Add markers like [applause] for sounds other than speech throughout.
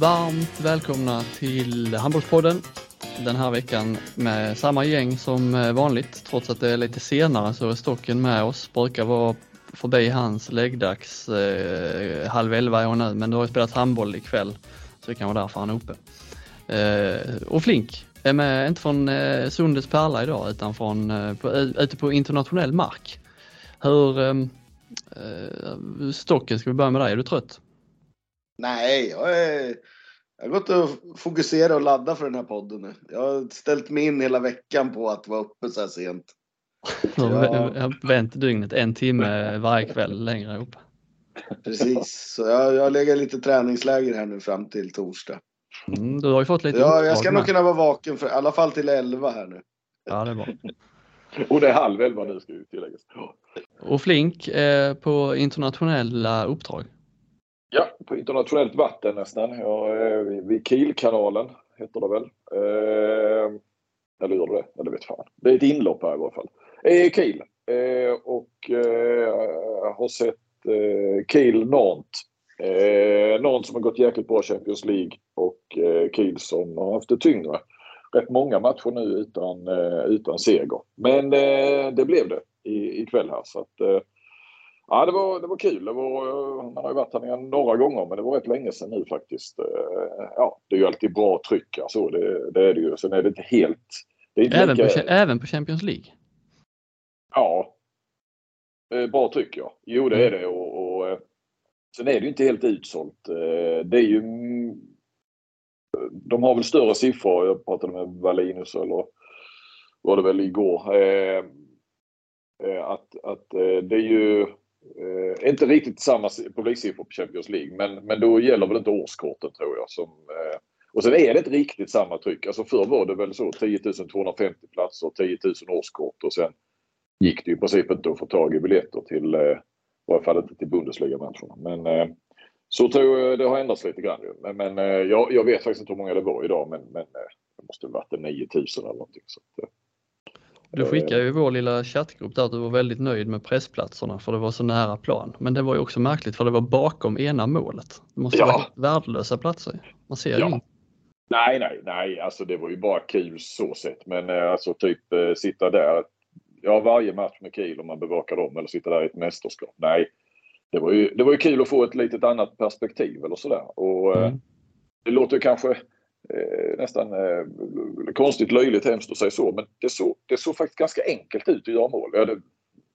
varmt välkomna till Handbollspodden. Den här veckan med samma gäng som eh, vanligt. Trots att det är lite senare så är Stocken med oss. Brukar vara förbi hans läggdags eh, halv elva år nu men du har ju spelat handboll ikväll så det kan vara därför han är uppe. Eh, och Flink är med, inte från eh, Sundets pärla idag utan från, eh, på, eh, ute på internationell mark. Hur, eh, eh, Stocken, ska vi börja med dig, är du trött? Nej, jag, är, jag har gått och fokuserat och laddat för den här podden nu. Jag har ställt mig in hela veckan på att vara uppe så här sent. Jag har vänt dygnet en timme varje kväll längre upp. Precis, så jag, jag lägger lite träningsläger här nu fram till torsdag. Mm, du har ju fått lite Ja, jag ska nog kunna vara vaken för i alla fall till 11 här nu. Ja, det är bra. Och det är halv elva nu ska ju tilläggas. Och Flink eh, på internationella uppdrag. Ja, på internationellt vatten nästan. Ja, eh, vid Kielkanalen, heter det väl. Eh, eller gör det det? Det vet fan. Det är ett inlopp här i alla fall. Eh, Kiel. Eh, och eh, har sett eh, Kiel Nantes. Eh, Nantes som har gått jäkligt bra i Champions League och eh, Kiel som har haft det tyngre. Rätt många matcher nu utan, eh, utan seger. Men eh, det blev det i, ikväll här. Så att, eh, Ja, det var, det var kul. Det var, man har ju varit här några gånger men det var rätt länge sedan nu faktiskt. Eh, Ja, det är ju alltid bra tryck alltså, det, det är det ju. Sen är det inte helt... Det inte Även, lika, på, även på Champions League. Ja. Eh, Bra tryck ja. Jo det är det och, och eh, sen är det ju inte helt utsålt. Eh, Det är ju... mm, De har väl större siffror. Jag pratade med Wallinus eller var det väl igår. eh, eh, Att, att eh, det är ju eh, inte riktigt samma publiksiffror på Champions League men, men då gäller väl inte årskorten tror jag. Som, eh, och sen är det inte riktigt samma tryck. Alltså förr var det väl så 10 250 platser, 10 000 årskort och sen gick det ju i princip inte att få tag i biljetter till, eh, i varje fall inte till Bundesliga-matcherna. Men eh, så tror jag det har ändrats lite grann ju. Men, men eh, jag, jag vet faktiskt inte hur många det var idag men, men eh, det måste ha varit 9000 eller någonting. Så att, eh, du skickade ju i vår lilla chattgrupp där att du var väldigt nöjd med pressplatserna för det var så nära plan. Men det var ju också märkligt för det var bakom ena målet. Det måste Ja. vara helt värdelösa platser. Man ser Ja. inte. Nej, nej, nej, alltså det var ju bara kul så sett. Men eh, alltså typ eh, sitta där. Ja, varje match med Kiel om man bevakar dem eller sitta där i ett mästerskap. Nej, det var ju, det var ju kul att få ett litet annat perspektiv eller sådär. Och eh, Mm. det låter kanske eh, Eh, nästan eh, konstigt, löjligt, hemskt att säga så. Men det såg, det såg faktiskt ganska enkelt ut att göra mål. Ja, det,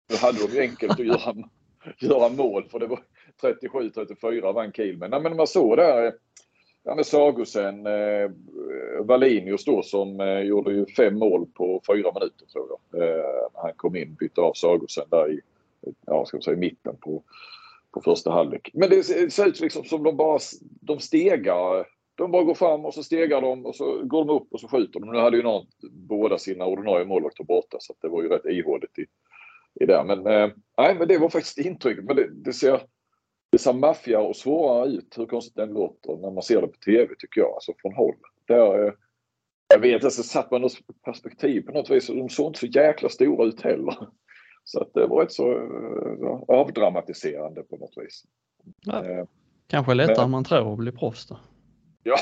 det hade de ju enkelt att göra, [laughs] göra mål för det var 37-34 vann Kiel. Men, men man såg där Ja, med Sagosen, eh, Wallinius då som eh, gjorde ju fem mål på fyra minuter tror jag. Eh, när han kom in, bytte av Sagosen där i, ja ska man säga, mitten på, på första halvlek. Men det ser, ser ut liksom som de bara de stegar. De bara går fram och så stegar de och så går de upp och så skjuter de. Nu hade ju någon båda sina ordinarie målvakter borta så det var ju rätt ihåligt i, i där. Men, eh, nej, men det var faktiskt intrycket. Men det, det ser det ser maffigare och svårare ut, hur konstigt den låter, när man ser det på TV tycker jag, alltså från håll. Där, eh, jag vet inte, så satt man något perspektiv på något vis de såg inte så jäkla stora ut heller. Så att det var rätt så eh, avdramatiserande på något vis. Ja. Eh, Kanske lättare Men- än man tror att bli proffs då. Ja,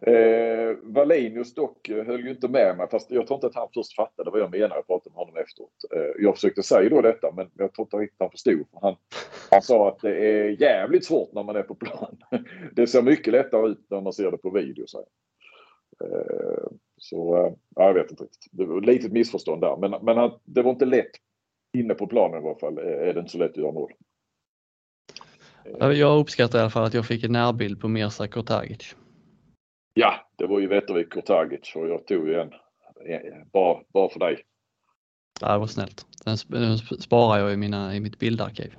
[laughs] eh, Wallinius dock eh, höll ju inte med mig fast jag tror inte att han först fattade vad jag menade. Jag pratade med honom efteråt. Eh, jag försökte säga då detta men jag tror inte riktigt han förstod. Han, han sa att det är jävligt svårt när man är på plan. [laughs] Det ser mycket lättare ut när man ser det på video. Eh, så, eh, så ja, jag vet inte riktigt. Det var ett litet missförstånd där men, men han, det var inte lätt inne på planen i alla fall. Eh, är det inte så lätt att göra mål. Ja, Jag uppskattar i alla fall att jag fick en närbild på Mirza Kurtagic. Ja, det var ju Vetervik Kurtagic och jag tog ju en. en- Bara, bara för dig. Ja, det var snällt. Den, sp- den sp- sparar jag i, mina, i mitt bildarkiv.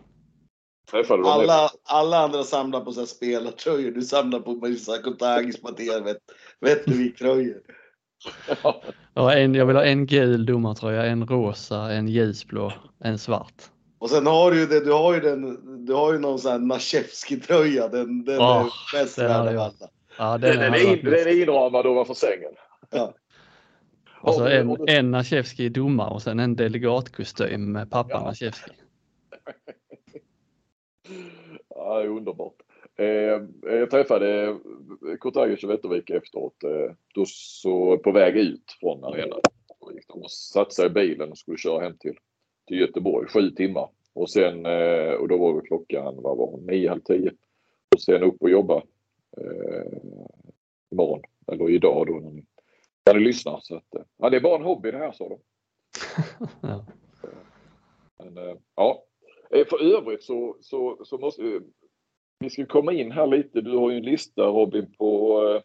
Alla, alla andra samlar på här spelartröjor. Du samlar på Marisa Kotagis Mattias Wettervik-tröjor. Ja, [laughs] Ja, en, jag vill ha en gul domartröja, en rosa, en ljusblå, en svart. Och sen har du ju det, du har ju den, du har ju någon sån här Nashevski-tröja. Den, den Åh, är bäst den värd av jag. alla. Ja, den, den, är, in, den är inramad ovanför sängen. Ja. Och så en, en Nashevski domare och sen en delegatkostym med pappa Ja. Nashevski. [laughs] Ja, det är underbart. Eh, jag träffade Kurt-Agers Wettervik efteråt. Eh, då så på väg ut från arenan. De satte sig i bilen och skulle köra hem till, till Göteborg, sju timmar. Och sen, eh, och då var klockan, vad var hon, nio, halv tio. Och sen upp och jobba eh, imorgon, eller idag då när ni, när ni lyssnar. Så att, ja, det är bara en hobby det här sa de. [laughs] ja. Men, eh, ja. Eh, för övrigt så, så, så måste vi ska komma in här lite. Du har ju en lista Robin på eh,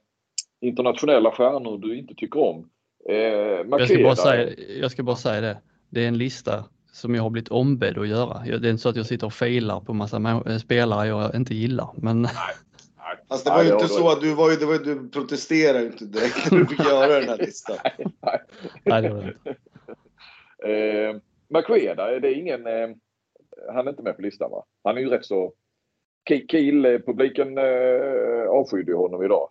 internationella stjärnor du inte tycker om. Eh, jag, ska bara säga, jag ska bara säga det. Det är en lista som jag har blivit ombedd att göra. Det är inte så att jag sitter och filar på massa spelare jag inte gillar. Men... Nej. Fast det var ju inte så att du, var ju, det var ju, du protesterade inte direkt när du fick göra den här listan. [laughs] nej, nej. det var det inte. Eh, Maqueda, det är ingen... Eh, han är inte med på listan va? Han är ju rätt så... Kiel-publiken eh, avskydde honom idag.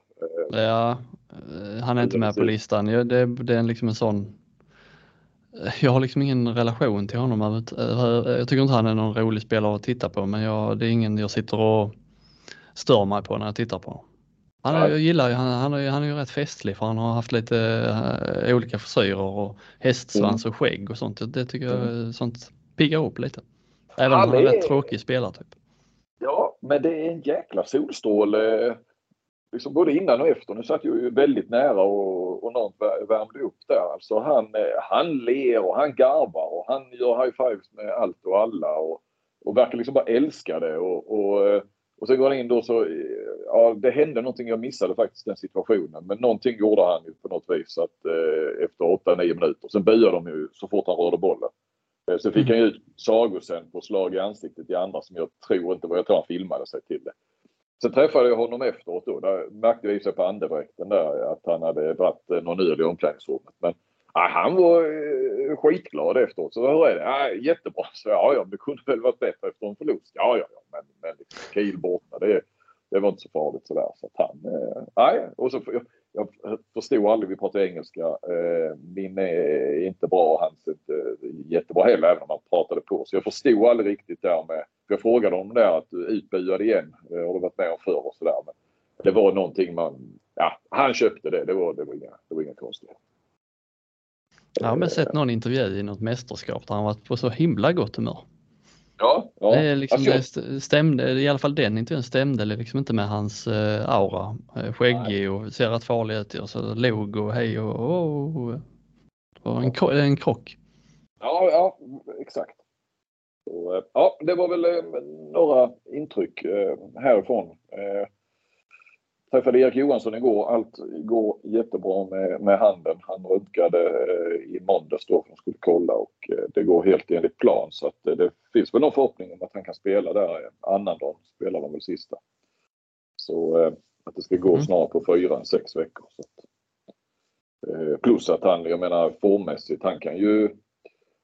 Eh, ja, eh, han är inte med på listan. Det, det är liksom en sån... Jag har liksom ingen relation till honom. Jag tycker inte han är någon rolig spelare att titta på men jag, det är ingen jag sitter och stör mig på när jag tittar på honom. Han, är, jag gillar ju, han, han, är, han är ju rätt festlig för han har haft lite uh, olika frisyrer och hästsvans mm. och skägg och sånt. Det tycker jag mm. sånt piggar upp lite. Även om han är en rätt tråkig spelare typ. Ja, men det är en jäkla solstråle liksom både innan och efter. Nu satt jag ju väldigt nära och, och någon värmde upp där. Alltså han, eh, han ler och han garvar och han gör high fives med allt och alla och, och verkar liksom bara älska det. Och, och, eh, och sen går han in då så, ja det hände någonting, jag missade faktiskt den situationen. Men någonting gjorde han ju på något vis att eh, efter 8-9 minuter. Sen buade de ju så fort han rörde bollen. Eh, sen fick mm. han ju ut Sagosen på slag i ansiktet i andra som jag tror inte var, jag tror han filmade sig till det. Sen träffade jag honom efteråt då. Där märkte jag sig på andedräkten där att han hade varit eh, någon öl i omklädningsrummet. Men ja, han var eh, skitglad efteråt. Så hur är det? Ja, jättebra. Så ja, ja, det kunde väl varit bättre efter en förlust. Ja, ja, ja. Men, men liksom, Kiel borta, det, det var inte så farligt sådär. Så att han, eh, nej. Och så, jag, jag förstod aldrig, vi pratade engelska. Eh, min är inte bra, hans är inte eh, jättebra heller, även om han pratade på. Så jag förstod aldrig riktigt där med för jag frågade honom där att eh, utbuad igen. Eh, har du varit med om förr och sådär. Men det var någonting man, ja, han köpte det. Det var, det var inga, det var inga konstigheter. Jag har sett någon intervju i något mästerskap där han varit på så himla gott humör. Ja, ja. Det, liksom, det stämde, i alla fall den intervjun stämde liksom inte med hans uh, aura. Uh, skäggig och ser rätt farlig ut och så log och hej och, och, och, och en, en krock. Ja, ja, exakt. Så, eh, ja, det var väl eh, några intryck eh, härifrån. Träffade Erik Johansson igår. Allt går jättebra med, med handen. Han röntgade i måndags då för att skulle kolla och det går helt enligt plan. Så att det finns väl någon förhoppning om att han kan spela där annandagen. Spelar de väl sista. Så att det ska gå mm. snart på fyra, sex veckor. Så att, plus att han, jag menar formmässigt, han kan ju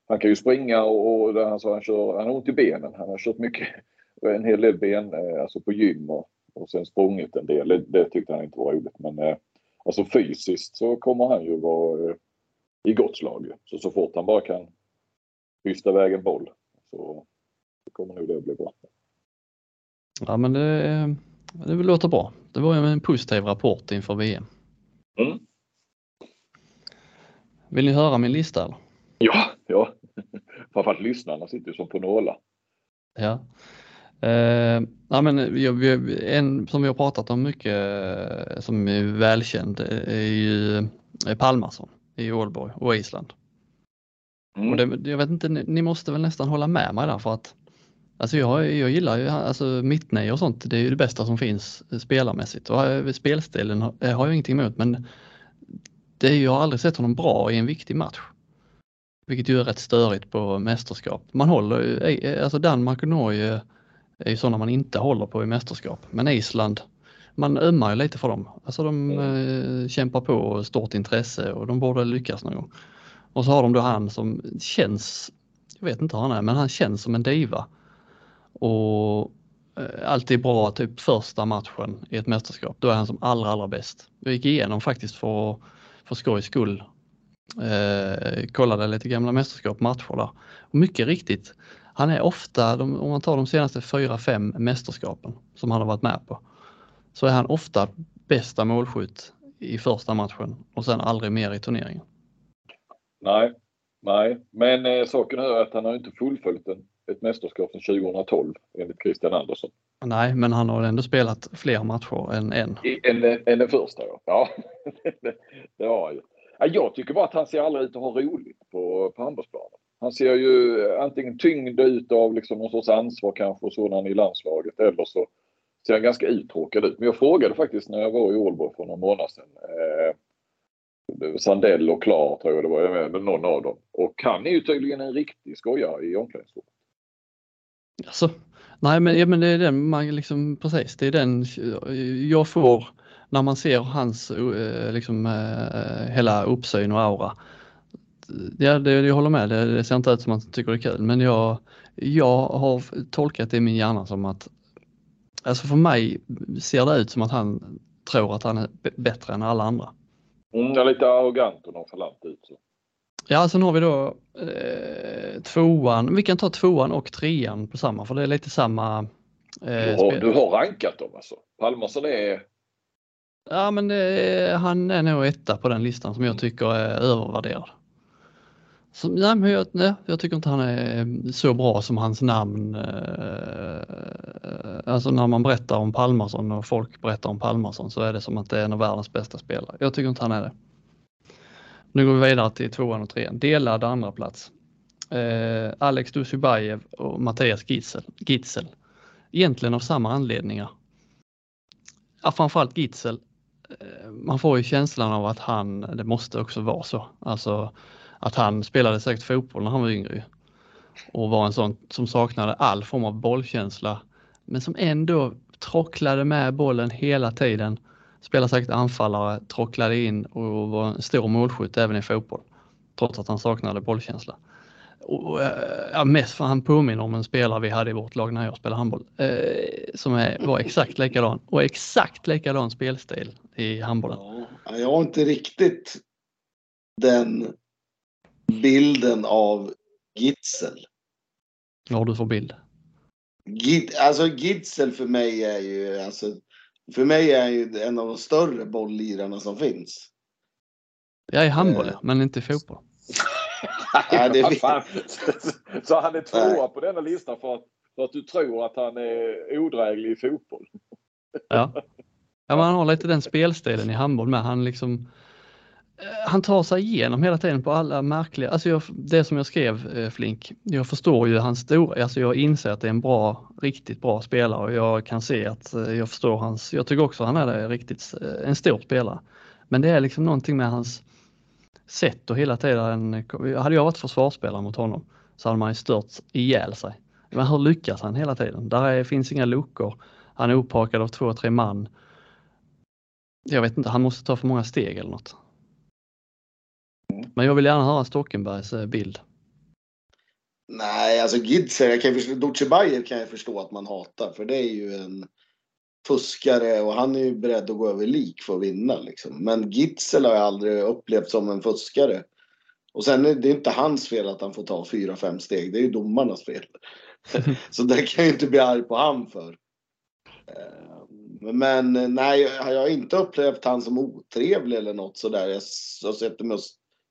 han kan ju springa och, och alltså han, kör, han har ont i benen. Han har kört mycket, en hel del ben, eh, alltså på gym och, och sen sprungit en del. Det, det tyckte han inte var roligt. Men eh, alltså fysiskt så kommer han ju vara eh, i gott slag. Så så fort han bara kan hysta iväg en boll så, kommer nog det bli bra. Ja men det, det låter bra. Det var en positiv rapport inför VM. Mm. Vill ni höra min lista? Eller? Ja, ja. [laughs] Framförallt lyssnarna sitter ju som på nålar. Ja. Eh, ja, men en som vi har pratat om mycket eh, som är välkänd är ju eh, Palmarsson i Ålborg och Island. Mm. Och det, jag vet inte, ni, ni, måste väl nästan hålla med mig där för att Alltså jag, jag gillar ju alltså mittnej och sånt, det är ju det bästa som finns spelarmässigt och eh, spelstilen har, har jag ingenting emot men det är, jag har aldrig sett honom bra i en viktig match. Vilket ju är rätt störigt på mästerskap. Man håller ju, alltså Danmark och Norge är ju sådana man inte håller på i mästerskap. Men Island, man ömmar ju lite för dem. Alltså de mm. kämpar på stort intresse och de borde lyckas någon gång. Och så har de då han som känns, jag vet inte hur han är, men han känns som en diva. Och eh, alltid bra typ första matchen i ett mästerskap, då är han som allra allra bäst. Jag gick igenom faktiskt för, för skojs skull Eh, kollade lite gamla mästerskap, matcher där. Och mycket riktigt, han är ofta, de, om man tar de senaste fyra, fem mästerskapen som han har varit med på, så är han ofta bästa målskytt i första matchen och sen aldrig mer i turneringen. Nej, nej, men eh, saken är att han har inte fullföljt en, ett mästerskap sedan 2012 enligt Christian Andersson. Nej, men han har ändå spelat fler matcher än en. Än, än den första ja. Ja, [laughs] det, har han ju. Jag tycker bara att han ser aldrig ut att ha roligt på, på handbollsplanen. Han ser ju antingen tyngd ut av liksom någon sorts ansvar kanske och sådan i landslaget eller så ser han ganska uttråkad ut. Men jag frågade faktiskt när jag var i Ålborg för några månader sedan. Eh, Sandell och Klar tror jag det var, eller någon av dem. Och han är ju tydligen en riktig skojare i omklädningsrummet. Alltså, nej men, ja, men det är den man liksom precis, det är den jag får när man ser hans eh, liksom eh, hela uppsyn och aura. Ja, det, jag håller med, det, det ser inte ut som att han tycker det är kul men jag, jag har tolkat det i min hjärna som att Alltså för mig ser det ut som att han tror att han är bättre än alla andra. Mm, är lite arrogant och nonchalant ut. Så. Ja, sen har vi då eh, tvåan. Vi kan ta tvåan och trean på samma för det är lite samma. Eh, du, har, du har rankat dem alltså? Palmarsson är Ja, men det, han är nog etta på den listan som jag tycker är övervärderad. Så, nej, men jag, nej, jag tycker inte han är eh, så bra som hans namn. Eh, alltså när man berättar om Palmarsson och folk berättar om Palmarsson så är det som att det är en av världens bästa spelare. Jag tycker inte han är det. Nu går vi vidare till tvåan och trean. Delad andra plats. Eh, Alex Dusjubajev och Mattias Gitzel. Gitzel. Egentligen av samma anledningar. Ja, framförallt Gitzel Eh, man får ju känslan av att han, det måste också vara så, alltså att han spelade säkert fotboll när han var yngre och var en sån som saknade all form av bollkänsla men som ändå trocklade med bollen hela tiden. Spelade säkert anfallare, trocklade in och var en stor målskytt även i fotboll trots att han saknade bollkänsla. Och, ja, mest för han påminner om en spelare vi hade i vårt lag när jag spelade handboll eh, som är, var exakt likadan och exakt likadan spelstil i handbollen. Ja, jag har inte riktigt den bilden av Gitzel. Vad har du för bild? Gid, alltså Gitzel för mig är ju alltså, för mig är ju en av de större bolllirarna som finns. Ja, i handboll eh. men inte i fotboll. [laughs] Nej, det [laughs] Så han är tvåa på denna lista för att, för att du tror att han är odräglig i fotboll? Ja. [laughs] ja, men han har lite den spelstilen i handboll med. Han liksom Eh, han tar sig igenom hela tiden på alla märkliga, alltså jag, det som jag skrev eh, Flink, jag förstår ju hans stora, alltså jag inser att det är en bra, riktigt bra spelare och jag kan se att eh, jag förstår hans, jag tycker också han är det riktigt, eh, en stor spelare. Men det är liksom någonting med hans sätt och hela tiden, hade jag varit försvarsspelare mot honom så hade man ju stört ihjäl sig. Men hur lyckas han hela tiden? Där är, finns inga luckor. Han är upphakad av två, tre man. Jag vet inte, han måste ta för många steg eller något. Men jag vill gärna höra Stockenbergs eh, bild. Nej, alltså Gidser, jag kan förstå, Dutjebajev kan jag förstå att man hatar för det är ju en fuskare och han är ju beredd att gå över lik för att vinna. Liksom. Men Gitzel har jag aldrig upplevt som en fuskare. Och sen är det inte hans fel att han får ta fyra, fem steg. Det är ju domarnas fel. [laughs] Så det kan jag inte bli arg på han för. Eh, men nej, jag har inte upplevt han som otrevlig eller något sådär. Jag har sett mig och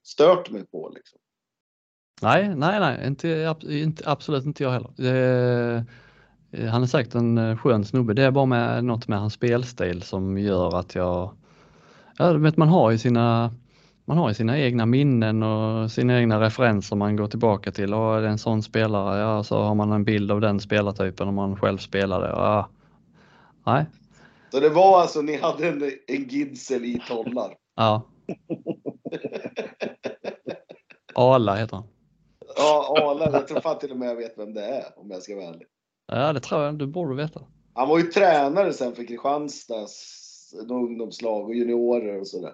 stört mig på liksom. Nej, nej, nej, inte, inte, absolut inte jag heller. Det, Eh, han är säkert en eh, skön snubbe. Det är bara med, något med hans spelstil som gör att jag... Ja, vet, man har ju sina man har ju sina egna minnen och sina egna referenser man går tillbaka till. Och är det en sån spelare, ja så har man en bild av den spelartypen om man själv spelade. Ja, nej. Så det var alltså, ni hade en, en Gidsel i tollar? Ja. [laughs] [laughs] Ala heter han. Ja, Ala. Jag tror fan till och med jag vet vem det är om jag ska vara ärlig. Ja, det tror jag. Du borde veta. Han var ju tränare sen för Kristianstads ungdomslag och juniorer och sådär.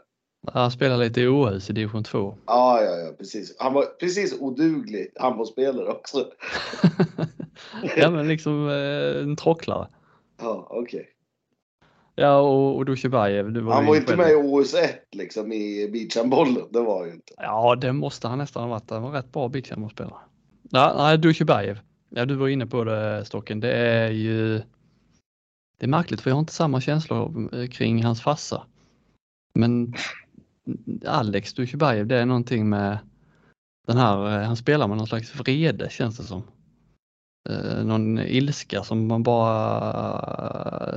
Han spelade lite i Åhus i division 2. Ja, ja, ja, precis. Han var precis oduglig handbollsspelare också. [laughs] ja, men liksom eh, en tråcklare. Ja, okej. Okay. Ja, och, och Dusjebajev. Var han var ju inte med i OS 1 liksom i beachhandbollen. Det var ju inte. Ja, det måste han nästan ha varit. Han var rätt bra beachhandbollsspelare. Ja, nej, Dusjebajev. Ja, du var inne på det Stocken. Det är ju det är märkligt för jag har inte samma känslor eh, kring hans farsa. Men Alex Dushibajev, det är någonting med den här, eh, han spelar med någon slags vrede känns det som. Eh, någon ilska som man bara...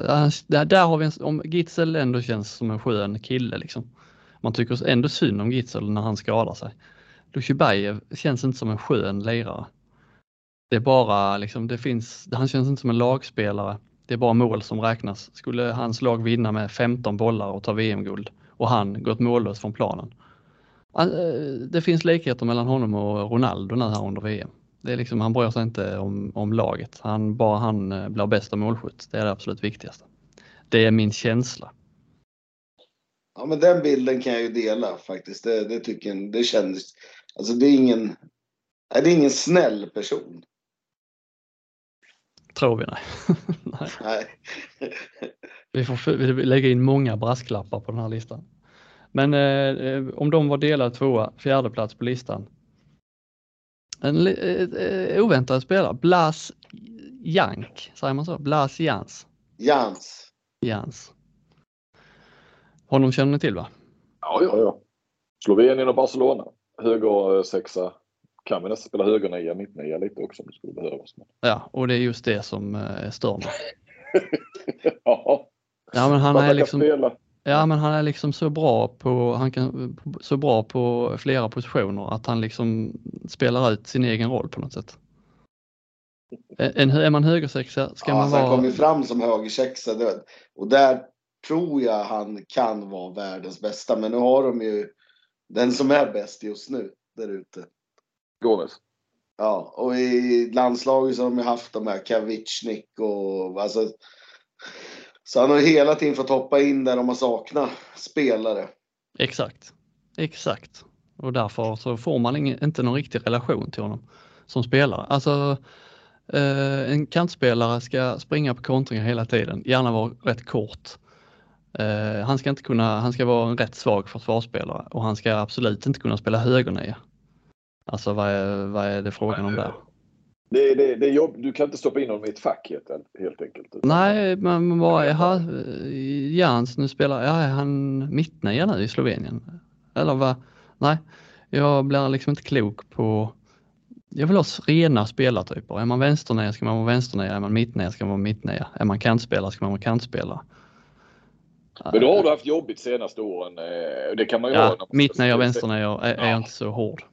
Eh, eh, där, där har vi en, om Gitzel ändå känns som en skön kille liksom. Man tycker ändå synd om Gitzel när han skadar sig. Dushibajev känns inte som en skön lirare. Det är bara liksom, det finns, han känns inte som en lagspelare. Det är bara mål som räknas. Skulle hans lag vinna med 15 bollar och ta VM-guld och han gått mållös från planen. Ah, eh, det finns likheter mellan honom och Ronaldo nu här under VM. Det är liksom, han bryr sig inte om, om laget. Han, bara han eh, blir bästa målskytt. Det är det absolut viktigaste. Det är min känsla. Ja, men den bilden kan jag ju dela faktiskt. Det, det tycker jag, det kändes... Alltså det är ingen... Det är ingen snäll person. Tror vi nej. [laughs] nej. nej. [laughs] vi får lägga in många brasklappar på den här listan. Men eh, eh om de var delade tvåa, fjärde plats på listan. En eh, oväntad spelare, Blas Jank, säger man så? Blas Jans. Jans. Jans. Honom känner ni till va? Ja, ja, ja. Slovenien och Barcelona. Höger eh, sexa. Kan vi nästan spela högernia, mittnia lite också om det skulle behövas. Ja, och det är just det som eh, stör mig. [laughs] ja. ja, men han är liksom... Spela. Ja, men han är liksom så bra på, han kan, så bra på flera positioner att han liksom spelar ut sin egen roll på något sätt. En, är man högersexa ska ja, man vara... Han kommer fram som högersexa och där tror jag han kan vara världens bästa. Men nu har de ju den som är bäst just nu där ute. Gomes. Ja, och i landslaget så har de haft de här Kavicnik och alltså. Så han har hela tiden fått hoppa in där de har saknat spelare. Exakt, exakt. Och därför så får man ingen, inte någon riktig relation till honom som spelare. Alltså eh, en kantspelare ska springa på kontringar hela tiden, gärna vara rätt kort. Eh, han ska inte kunna, han ska vara en rätt svag försvarsspelare och han ska absolut inte kunna spela högernia. Alltså vad är, vad är det frågan om där? Det, det, det jobb, du kan inte stoppa in honom i ett fack helt, helt enkelt. Nej, men vad är han? Jans nu spelar, ja, är han mittnia nu i Slovenien? Eller vad? Nej, jag blir liksom inte klok på jag vill ha rena spelartyper. Är man vänsternia ska man vara vänsternia, är man mittnia ska man vara mittnia. Är man kantspelare ska man vara kantspelare. Men då har du haft jobbigt senaste åren. Eh, det kan man ju ja, ha. Mittnia och vänsternia är, är ja. jag inte så hård.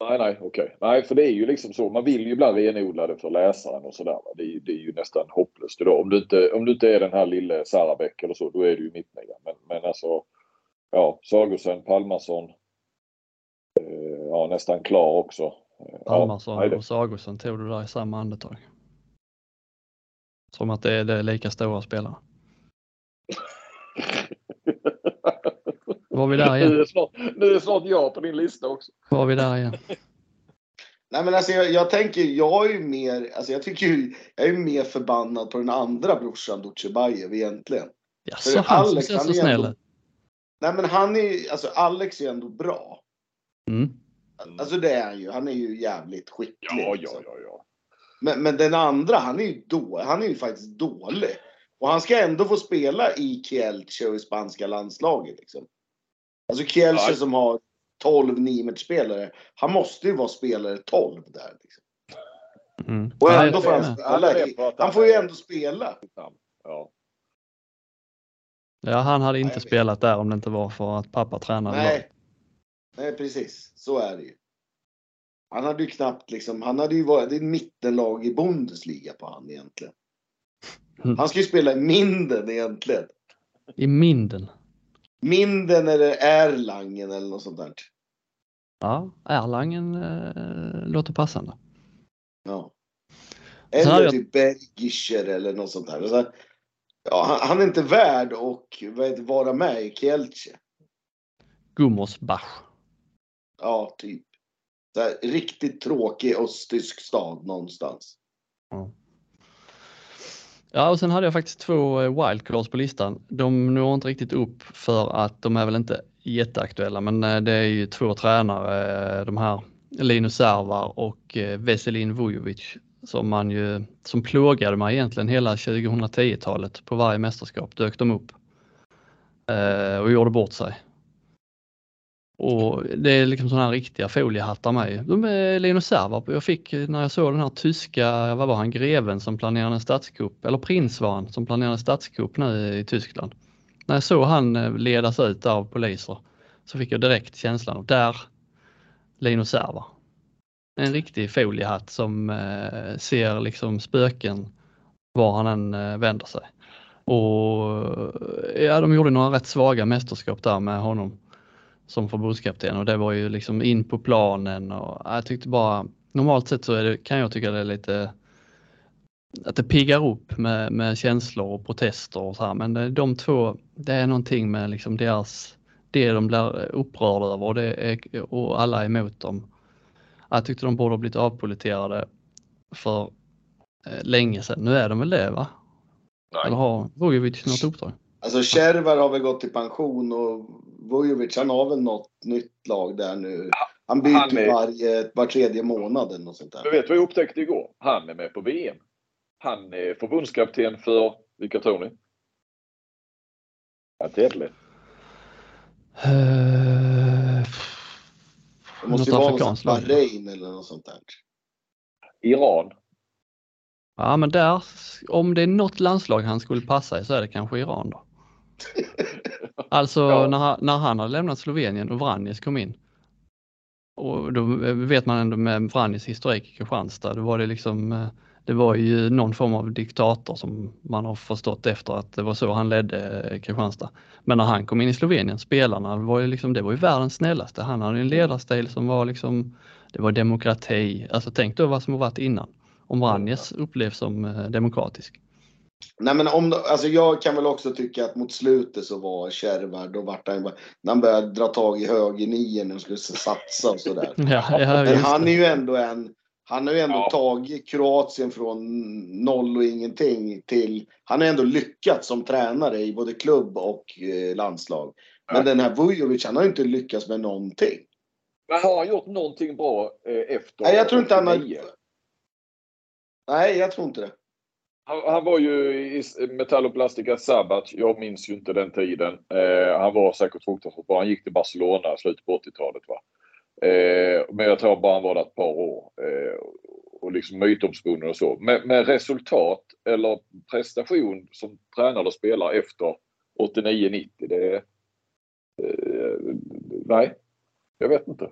Nej, nej, okej. Okay. Nej, för det är ju liksom så. Man vill ju ibland renodla det för läsaren och sådär. Det, det är ju nästan hopplöst idag. Om du inte, om du inte är den här lille Sarabäck eller så, då är du ju mittnia. Men, men alltså, ja, Sagosen, Palmarsson. Eh, ja, nästan klar också. Eh, Palmarsson ja, och Sagosen tog du där i samma andetag. Som att det är, det är lika stora spelare. [laughs] Var vi där igen? Nu är, snart, nu är snart jag på din lista också. Var vi där igen? [laughs] Nej men alltså jag, jag, tänker, jag är ju mer, alltså jag tycker ju, jag är ju mer förbannad på den andra brorsan Dutjebajev egentligen. Ja, så han Alex, som ser så snäll ändå, Nej men han är alltså Alex är ju ändå bra. Mm. Alltså det är han ju, han är ju jävligt skicklig. Ja, liksom. ja, ja, ja. Men, men den andra, han är ju då, han är ju faktiskt dålig. Och han ska ändå få spela i Kielce och i spanska landslaget. Liksom. Alltså Kielce ja. som har 12 Nimet-spelare. Han måste ju vara spelare 12 där. Liksom. Mm. Och ändå får han spela. Han får ju ändå spela. Ja. Ja, han hade inte Nej, spelat där om det inte var för att pappa tränade Nej. Nej, precis. Så är det ju. Han hade ju knappt liksom, han hade ju varit, det är mittenlag i Bundesliga på han egentligen. Mm. Han ska ju spela i Minden egentligen. I Minden? Minden eller Erlangen eller något sånt där. Ja, Erlangen äh, låter passande. Ja. Eller jag... typ Bergischer eller något sånt där. Så, ja, han, han, är inte värd att vara med i Kielce. Gummersbach. Ja, typ. Så här, riktigt tråkig östtysk stad någonstans. Ja. Ja, och sen hade jag faktiskt två eh, wildcards på listan. De når inte riktigt upp för att de är väl inte jätteaktuella, men eh, det är ju två tränare, eh, de här Linus Servar och Veselin Vujovic som man ju, som plågade mig egentligen hela 2010-talet på varje mästerskap dök de upp och gjorde bort sig. Och det är liksom sådana här riktiga foliehattar med. De är Linus Servarp. Jag fick när jag såg den här tyska, vad var han, greven som planerade en statskupp, eller prins var han, som planerade en statskupp nu i Tyskland. När jag såg han eh, ledas ut av poliser så fick jag direkt känslan av där, Linus Serva. En riktig foliehatt som eh, ser liksom spöken var han än eh, vänder sig. Och eh, ja, de gjorde några rätt svaga mästerskap där med honom som förbundskapten och det var ju liksom in på planen och jag tyckte bara normalt sett så det, kan jag tycka det är lite att det piggar upp med, med känslor och protester och så här men det, de två, det är någonting med liksom deras, det de blir upprörda över och, det är, och alla är emot dem. Jag tyckte de borde ha blivit avpoliterade för eh, länge sedan. Nu är de väl det va? Nej. Eller har Vujovic något uppdrag? Alltså Kärvar har väl gått i pension och Vujovic han har väl något nytt lag där nu. Han byter han är... varje, var tredje månad eller något sånt där. Du vet vad jag upptäckte igår? Han är med på VM. Han är förbundskapten för, vilka tror ni? Ja, tävling. Uh, det måste ju vara en Bahrain eller något sånt där. Iran. Ja men där, om det är något landslag han skulle passa i så är det kanske Iran då. [laughs] Alltså ja. när, när han hade lämnat Slovenien och Vranjes kom in. Och då vet man ändå med Vranjes historik i Kristianstad, då var det liksom eh, det var ju någon form av diktator som man har förstått efter att det var så han ledde eh, Kristianstad. Men när han kom in i Slovenien, spelarna var ju liksom, det var ju världens snällaste. Han hade en ledarstil som var liksom, det var demokrati. Alltså tänk då vad som har varit innan. Om Vranjes upplevs som eh, demokratisk. Nej men om, alltså jag kan väl också tycka att mot slutet så var Kärvar, då vart han när han började dra tag i högernian och skulle satsa och sådär. [laughs] ja, ja, men han är ju ändå en, han har ju ändå ja. tagit Kroatien från noll och ingenting till, han har ändå lyckats som tränare i både klubb och eh, landslag. Men ja. den här Vujovic, han har ju inte lyckats med någonting. Men har han gjort någonting bra eh, efter? Nej, jag tror inte han har... Nej, jag tror inte det. Han, han, var ju i Metalloplastica Sabat. Jag minns ju inte den tiden. Eh, han var säkert fruktansvärt bra. Han gick till Barcelona i slutet på 80-talet. Va? Eh, men jag tror bara han var där ett par år. Eh, och liksom mytomspunnen och så. Men, men, resultat eller prestation som tränare och spelare efter 89-90. Det eh, Nej, jag vet inte.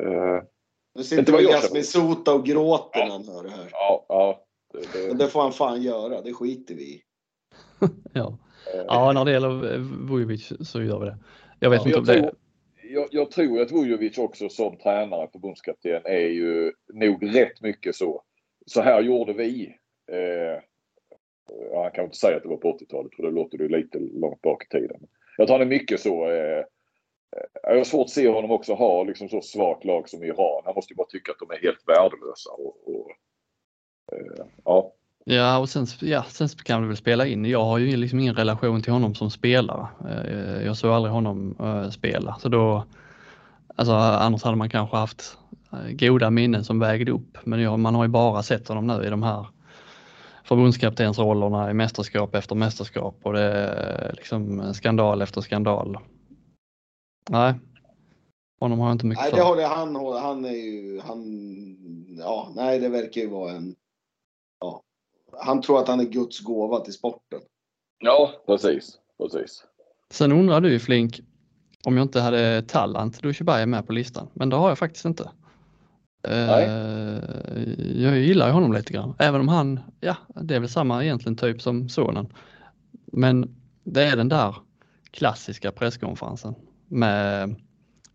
Eh, nu sitter väl Jasmin Sota och gråter ja. när han hör det här. Ja, ja. Det, det... det får han fan göra, det skiter vi i. [laughs] ja. ja, när det gäller Vujovic så gör vi det. Jag vet ja, inte om jag det... Tror, jag, jag, tror att Vujovic också som tränare, förbundskapten, är ju nog rätt mycket så. Så här gjorde vi. Eh, han kan inte säga att det var på 80-talet för det låter det lite långt bak i tiden. Jag tror han är mycket så. Eh, jag har svårt att se honom också ha liksom så svagt lag som Iran. Han måste ju bara tycka att de är helt värdelösa. Och, och Eh, ja. Ja, och sen, ja, sen kan vi väl spela in. Jag har ju liksom ingen relation till honom som spelare. Eh, jag såg aldrig honom uh, spela, så då, alltså annars hade man kanske haft goda minnen som vägde upp. Men jag, man har ju bara sett honom nu i de här förbundskaptensrollerna i mästerskap efter mästerskap och det är liksom skandal efter skandal. Nej, honom har jag inte mycket Nej, det håller han, han är ju, han, ja, nej det verkar ju vara en ja, han tror att han är Guds gåva till sporten. Ja, precis. precis. Sen undrar du Flink, om jag inte hade Tallant Dushibai med på listan, men det har jag faktiskt inte. Eh, Nej. Jag gillar ju honom lite grann, även om han, ja, det är väl samma egentligen typ som sonen. Men det är den där klassiska presskonferensen med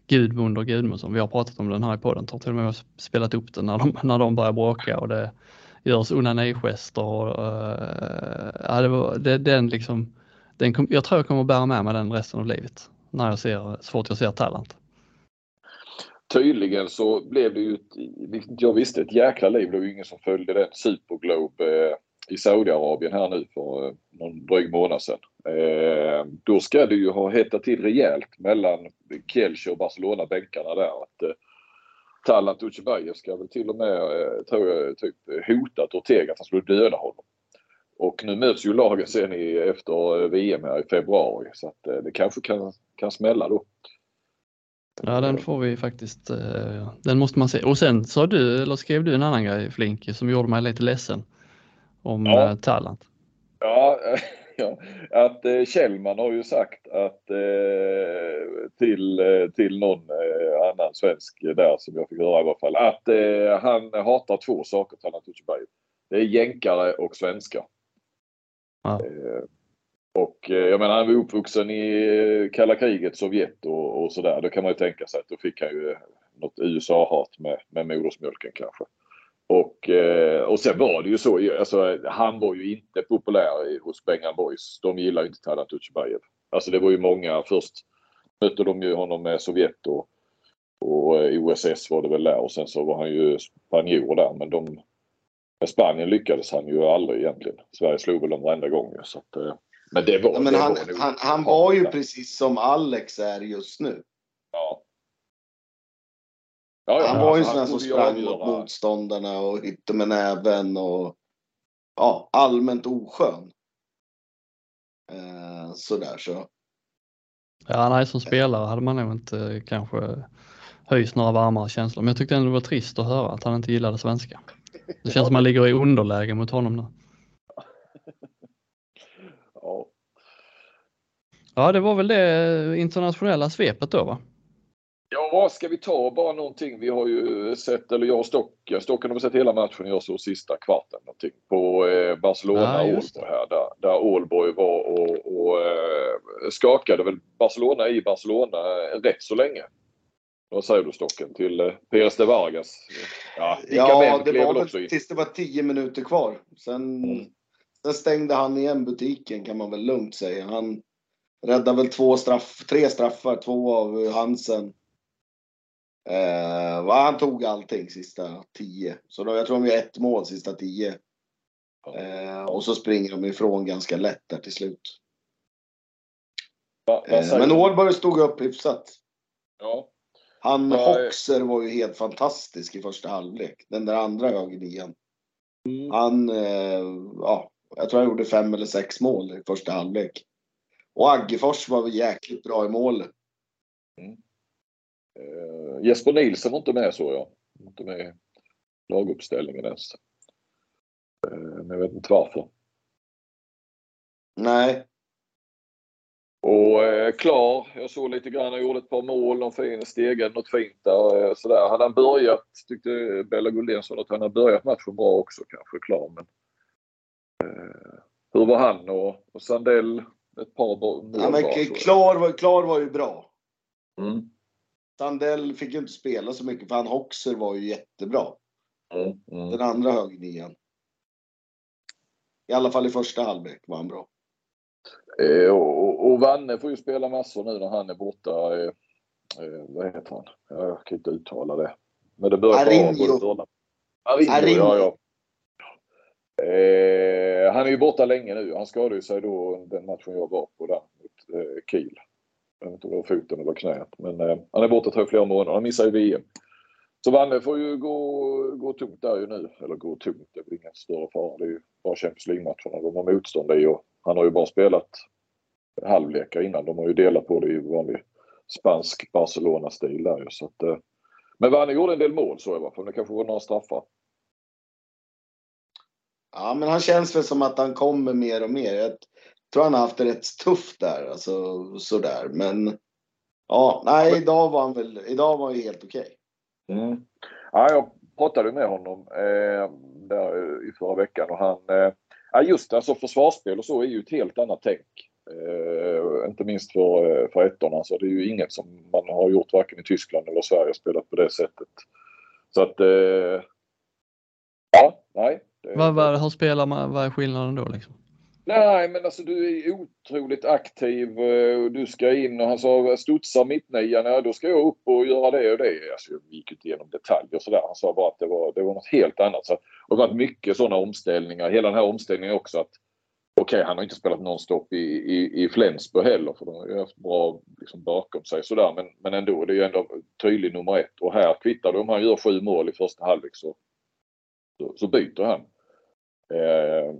Gudmund och Gudmundsson. Vi har pratat om den här i podden, tror till och med spelat upp den när de, när de börjar bråka och det, görs onanigester och uh, ja, det var, det, den liksom, den kom, jag tror jag kommer bära med mig den resten av livet när jag ser, så fort jag ser Talent. Tydligen så blev det ju, vilket jag visste, ett jäkla liv. Det var ju ingen som följde den Superglobe eh, i Saudiarabien här nu för eh, någon dryg månad sedan. Eh, då ska det ju ha hettat till rejält mellan Kielce och Barcelona-bänkarna där. Att, eh, eh, Talant Ucebajev ska väl till och med, eh, tror jag, typ hotat Ortega att han skulle döda honom. Och nu möts ju lagen sen i, efter VM här i februari så att eh, det kanske kan, kan smälla då. Ja, den får vi faktiskt. eh, Den måste man se. Och sen sa du, eller skrev du en annan grej Flinke som gjorde mig lite ledsen. Om Ja. eh. Ja, ja, att eh, Kjellman har ju sagt att eh, till, eh, till någon eh, annan svensk där som jag fick höra i alla fall att eh, han hatar två saker, Talant Ucebajev. Det är jänkare och svenskar. Ja. Och jag menar han var uppvuxen i kalla kriget, Sovjet och, och sådär. Då kan man ju tänka sig att då fick han ju något USA-hat med, med modersmjölken kanske. Och, eh, och sen var det ju så, alltså, han var ju inte populär hos Bengan Boys. De gillar ju inte Talant Ucebajev. Alltså det var ju många, först mötte de ju honom med Sovjet och, och eh, OSS var det väl där och sen så var han ju spanjor där men de med Spanien lyckades han ju aldrig egentligen. Sverige slog väl dem varenda gång så att, eh, Men det var, Ja, men det han, var han, han var ju precis som Alex är just nu. Ja. Ja, ja, Han var ju en alltså, sån här som sprang mot motståndarna och hytte med näven och ja, allmänt oskön. Eh, sådär så. Ja, nej, som spelare hade man nog inte eh, kanske höjs några varmare känslor. Men jag tyckte ändå det var trist att höra att han inte gillade svenska. Det känns som man ligger i underläge mot honom nu. Ja. Ja, det var väl det internationella svepet då va? Ja, ska vi ta bara någonting? Vi har ju sett, eller jag och Stock, Stocken har sett hela matchen, jag såg sista kvarten någonting på eh, Barcelona-Ålborg det. här där, där Ålborg var och, och eh, skakade väl Barcelona i Barcelona rätt så länge. Vad säger du Stocken till eh, Pérez de Vargas? Ja, Ja, det var väl tills det var tio minuter kvar. Sen, Mm. sen stängde han igen butiken kan man väl lugnt säga. Han räddade väl två straff, tre straffar, två av Hansen. Eh, va, han tog allting sista tio. Så då, jag tror de gör ett mål sista tio. Eh, och så springer de ifrån ganska lätt där till slut. Va, vad Eh, men? Ålborg stod upp hyfsat. Ja. Han Hoxer var ju helt fantastisk i första halvlek. Den där andra högernian. Mm. Han, eh, ja, jag tror han gjorde fem eller sex mål i första halvlek. Och Aggefors var väl jäkligt bra i mål. Eh, Jesper Nilsson var inte med så jag. Inte med i laguppställningen ens. Eh, men jag vet inte varför. Nej, Och eh, klar, jag såg lite grann, han gjorde ett par mål, någon fin stegade något fint där. Eh, sådär. Hade han börjat, tyckte Bella Guldén sa att han hade börjat matchen bra också kanske, klar. Men, eh, hur var han och, och Sandell? Ett par mål ja, men. Klar, var, Klar var ju bra. Mm. Sandell fick ju inte spela så mycket för han Hoxer var ju jättebra. Mm. Mm. Den andra högernian. I alla fall i första halvlek var han bra. Eh, och, Vanne får ju spela massor nu när han är borta. Eh, eh, vad heter han? Jag kan inte uttala det. Men det börjar Arinho. Arinho, Arinho. ja, ja. Eh, han är ju borta länge nu. Han skadade sig då den matchen jag var på där mot eh, Kiel. Jag vet inte om det var foten eller knät. Men eh, han är borta i flera månader. Han missar ju VM. Så Vanne får ju gå, gå tungt där ju nu. Eller gå tungt, det är väl ingen större fara. Det är ju bara Champions League-matcherna de har motstånd i. Och han har ju bara spelat halvlekar innan. De har ju delat på det i vanlig spansk Barcelona-stil där ju. Så att, eh, men Vanne gjorde en del mål så i alla fall. Det kanske var några straffar. Ja, men han känns väl som att han kommer mer och mer. Tror han har haft det rätt tufft där, alltså sådär. Men ja, nej, idag var han väl, idag var han ju helt okej. Mm. Ja, jag pratade med honom eh, där i förra veckan och han... Eh, ja, just det, alltså försvarsspel och så är ju ett helt annat tänk. Eh, inte minst för, eh, för ettorna. Alltså, det är ju inget som man har gjort varken i Tyskland eller Sverige spelat på det sättet. Så att... Eh, ja, nej. Det, Vad, vad, hur spelar man, vad är skillnaden då liksom? Nej, men alltså du är otroligt aktiv. Eh, och Du ska in och han sa studsar mittnian, ja då ska jag upp och göra det och det. Alltså, jag gick inte igenom detaljer och sådär. Han sa bara att det var, det var något helt annat. Så, och det har varit mycket sådana omställningar. Hela den här omställningen också att Okej, han har inte spelat nonstop i, i, i Flensburg heller för de har ju haft bra liksom, bakom sig sådär. Men, men ändå, det är ju ändå tydlig nummer ett. Och här kvittar det om han gör sju mål i första halvlek så, så, så byter han. Eh,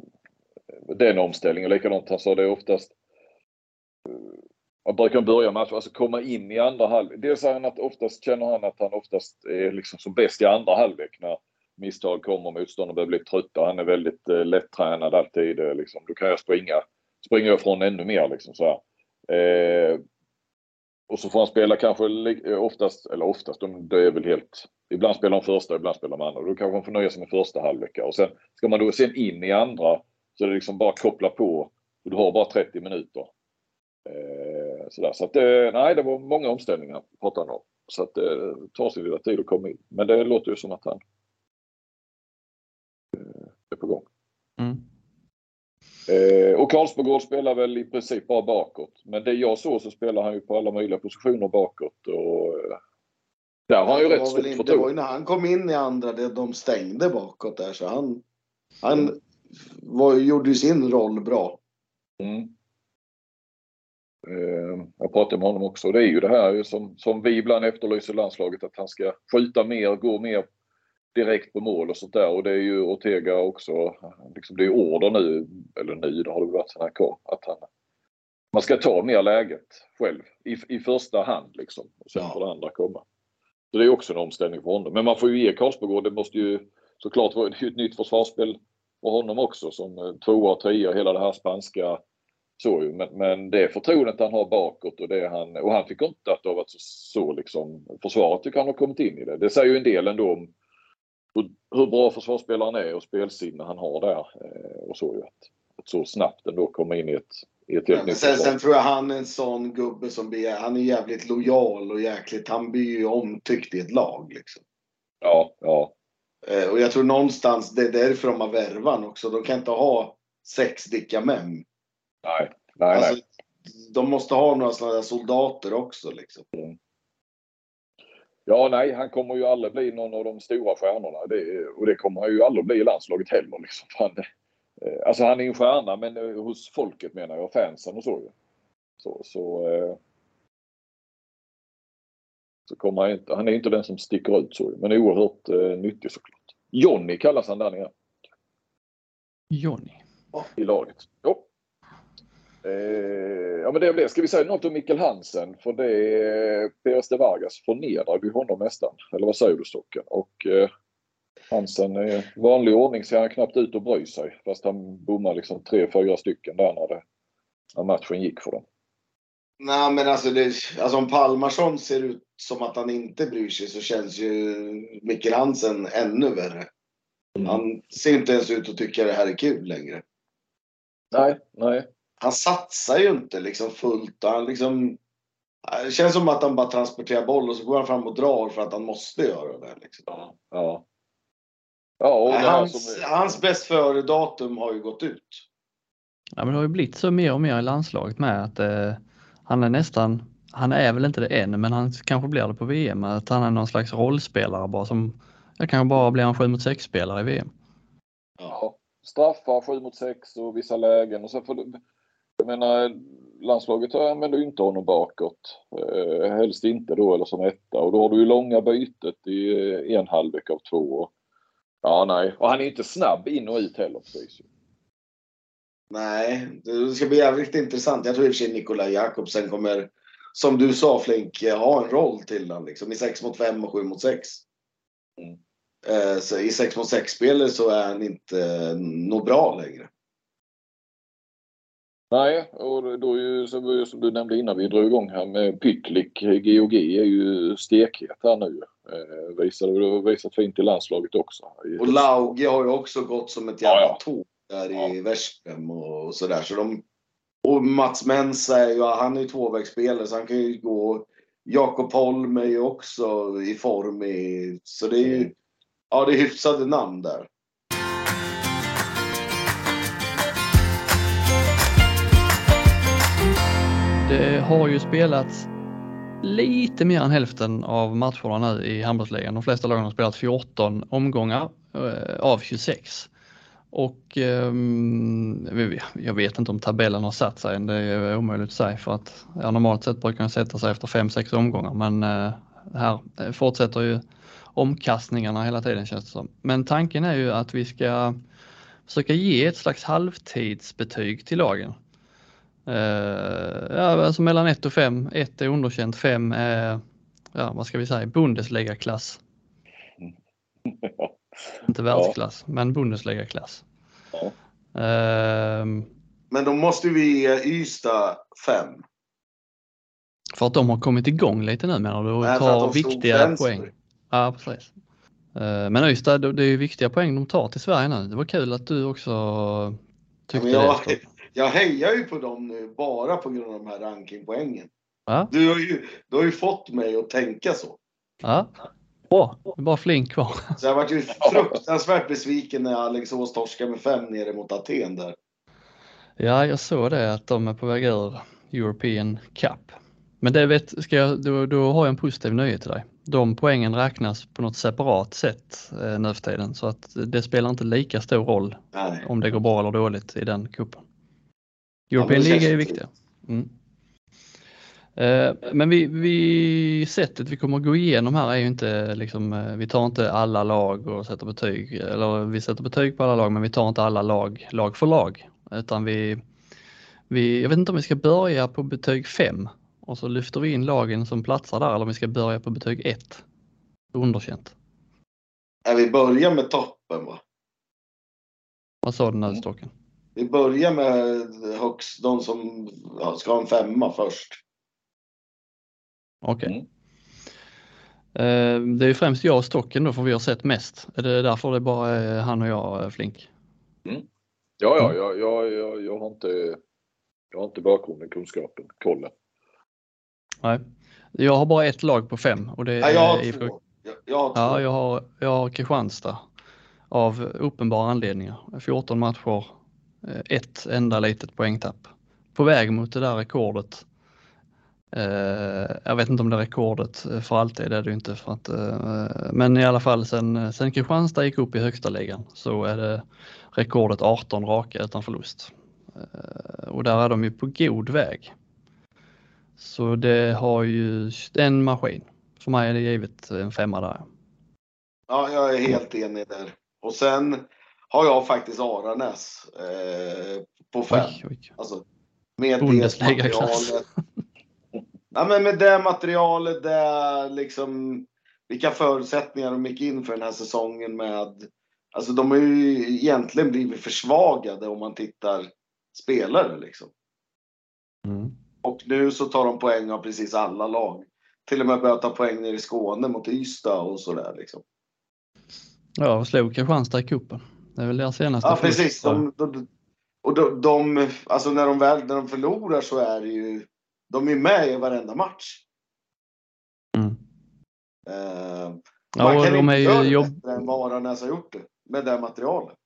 den omställningen, likadant han sa det är oftast eh, man brukar börja matchen, alltså komma in i andra halvlek. Dels är han att oftast känner han att han oftast är liksom som bäst i andra halvlek när misstag kommer, motståndaren börjar bli trötta. Han är väldigt eh, lättränad alltid. Eh, liksom. Då kan jag springa, springa ifrån ännu mer liksom så eh, och så får han spela kanske eh, oftast, eller oftast, det är väl helt... Ibland spelar han första, ibland spelar man andra. Då kanske han får nöja sig med första halvlek. Och sen ska man då sen in i andra så är det liksom bara koppla på. Och du har bara 30 minuter. Eh, sådär. Så att, eh, nej, det var många omställningar pratade han om. Så att det eh, tar sin lilla tid att komma in. Men det låter ju som att han är på gång. Mm. Eh, och Karlsbogård spelar väl i princip bara bakåt. Men det jag såg så spelar han ju på alla möjliga positioner bakåt. Och, eh, där har han ju rätt stort förtroende. Det var ju när han kom in i andra, det, de stängde bakåt där så han, han var, gjorde ju sin roll bra. Mm. Eh, jag pratade med honom också. Det är ju det här som, som vi ibland efterlyser landslaget att han ska skjuta mer, gå mer direkt på mål och sånt där. Och det är ju Ortega också. Liksom det är order nu, eller nu, det har det varit sen han kom, att han, man ska ta mer läget själv i, i första hand liksom. Och sen ja. får det andra komma. Så det är också en omställning för honom. Men man får ju ge Karlsbogård, det måste ju såklart vara ett nytt försvarsspel för honom också som eh, tvåa, trea, hela det här spanska så ju, men, men det förtroendet han har bakåt och det han, och han tycker inte att det har varit så, så liksom, försvaret tycker han har kommit in i det. Det säger ju en del ändå om hur, hur bra försvarsspelaren är och spelsinne han har där. Eh, och så ju att, att så snabbt ändå komma in i ett, ja, sen, sen tror jag han är en sån gubbe som blir, han är jävligt lojal och jäkligt, han blir ju omtyckt i ett lag liksom. Ja, ja. Eh, och jag tror någonstans, det är därför de har värvan också. De kan inte ha sex Dicka Mem. Nej, nej, alltså, nej. De måste ha några sådana där soldater också liksom. Mm. Ja, nej, han kommer ju aldrig bli någon av de stora stjärnorna. Det, och det kommer han ju aldrig bli i landslaget heller. Liksom. Han, eh, alltså han är en stjärna, men eh, hos folket menar jag, fansen och så. Så, så, så kommer han inte, han är inte den som sticker ut så, men är oerhört eh, nyttig såklart. Jonny kallas han där nere. Jonny. I laget. Jo. Eh, ja men det blev Ska vi säga något om Mikkel Hansen? För det är Peres de Vargas förnedrar vi honom nästan. Eller vad säger du Stocken? Och eh, Hansen i vanlig ordning ser han knappt ut och bryr sig. Fast han bommar liksom tre, fyra stycken där när, det, när matchen gick för dem. Nej men alltså, det, alltså om Palmarsson ser ut som att han inte bryr sig så känns ju Mikkel Hansen ännu värre. Mm. Han ser inte ens ut att tycka det här är kul längre. Nej, nej han satsar ju inte liksom fullt. Han liksom, det känns som att han bara transporterar boll och så går han fram och drar för att han måste göra det. Liksom. Ja. ja. ja Nej, hans, är... hans bäst före-datum har ju gått ut. Ja, men det har ju blivit så mer och mer i landslaget med att eh, han är nästan, han är väl inte det än, men han kanske blir det på VM, att han är någon slags rollspelare bara som, jag kanske bara blir en 7 mot 6 spelare i VM. Ja, straffar 7 mot 6 och vissa lägen och så får jag menar, landslaget använder ju inte honom bakåt. Eh, helst inte då eller som etta och då har du ju långa bytet i eh, en halvlek av två. Ja, nej. Och han är inte snabb in och ut heller precis. Nej, det ska bli jävligt intressant. Jag tror i och för sig Nikolaj Jakobsen kommer, som du sa Flink, ha en roll till honom liksom, i 6 mot 5 och 7 mot 6. Mm. Eh, I 6 mot 6-spelet så är han inte något bra längre. Nej, och då är ju som, som du nämnde innan vi drog igång här med Pytlik, GOG är ju stekhet här nu. Eh, visade, visat fint i landslaget också. Och Lauge har ju också gått som ett jävla ja, ja. tåg där ja. i Veszprem och sådär. Så de, och Mats Mensa är ju, han är ju tvåvägsspelare så han kan ju gå. Jakob Holm är ju också i form i, så det är ju, mm. ja det är hyfsade namn där. Det har ju spelats lite mer än hälften av matcherna nu i handbollsligan. De flesta lagen har spelat 14 omgångar eh, av 26. Och um, jag vet inte om tabellen har satt sig än, det är omöjligt att säga för att ja, normalt sett brukar den sätta sig efter 5-6 omgångar men uh, här eh, fortsätter ju omkastningarna hela tiden känns det som. Men tanken är ju att vi ska försöka ge ett slags halvtidsbetyg till lagen. Uh, ja, alltså mellan 1 och 5. 1 är underkänt, 5 är, ja vad ska vi säga, Bundesliga-klass. Inte världsklass, ja. men Bundesliga-klass. Ja. Uh, men då måste vi ge Ystad 5. För att de har kommit igång lite nu menar du och Nej, tar viktiga poäng? Ja, precis. Uh, men Ystad, det är ju viktiga poäng de tar till Sverige nu. Det var kul att du också tyckte ja, jag, det. Jag hejar ju på dem nu bara på grund av de här rankingpoängen. Ja. Du, har ju, du har ju fått mig att tänka så. Ja. Bra, det är bara Flink kvar. Så jag varit ju fruktansvärt besviken när Alingsås torskade med fem nere mot Aten där. Ja, jag såg det att de är på väg ur European Cup. Men det vet, ska jag, då, då har jag en positiv nyhet till dig. De poängen räknas på något separat sätt eh, nu för tiden så att det spelar inte lika stor roll Nej. om det går bra eller dåligt i den kuppen. European ja, League är ju viktiga. Mm. Eh, men vi, vi, sättet vi kommer att gå igenom här är ju inte liksom, eh, vi tar inte alla lag och sätter betyg, eller vi sätter betyg på alla lag men vi tar inte alla lag, lag för lag. Utan vi, vi, jag vet inte om vi ska börja på betyg 5 och så lyfter vi in lagen som platsar där eller om vi ska börja på betyg 1. Underkänt. Ja, vi börjar med toppen va? Vad sa du nu Stocken? Vi börjar med högst, de som ja, ska ha en femma först. Okej. Okay. Mm. Det är främst jag och Stocken då för vi har sett mest. Är det därför det bara är han och jag eh, Flink? Mm. Ja, ja, jag, jag, jag, jag, har inte, jag har inte bakgrunden, kunskapen, kollen. Nej, jag har bara ett lag på fem och det är ja, jag har två. Jag, jag har två. Ja, jag har, jag har Kristianstad av uppenbara anledningar. 14 matcher, eh, ett enda litet poängtapp. På väg mot det där rekordet Eh, jag vet inte om det är rekordet för alltid, det är det inte. För att, eh, men i alla fall sen, sen Kristianstad gick upp i högsta ligan så är det rekordet 18 raka utan förlust. Eh, och där är de ju på god väg. Så det har ju en maskin. För mig är det givet en femma där. Ja, jag är helt enig där. Och sen har jag faktiskt Aranäs eh, på fem. Oj, oj. Alltså, med materialet, Ja, men med det materialet, det liksom vilka förutsättningar de gick in för den här säsongen med. Alltså de har ju egentligen blivit försvagade om man tittar spelare liksom. Mm. Och nu så tar de poäng av precis alla lag. Till och med börjat ta poäng ner i Skåne mot Ystad och sådär liksom. Ja, och slog Kristianstad i cupen. Det är väl deras senaste Ja, precis. De, de, och de, de, alltså när de väl när de förlorar så är det ju de är med i varenda match. Mm. Uh, man ja, kan inte göra det jobb... bättre än vad Aranäs har gjort det med det materialet.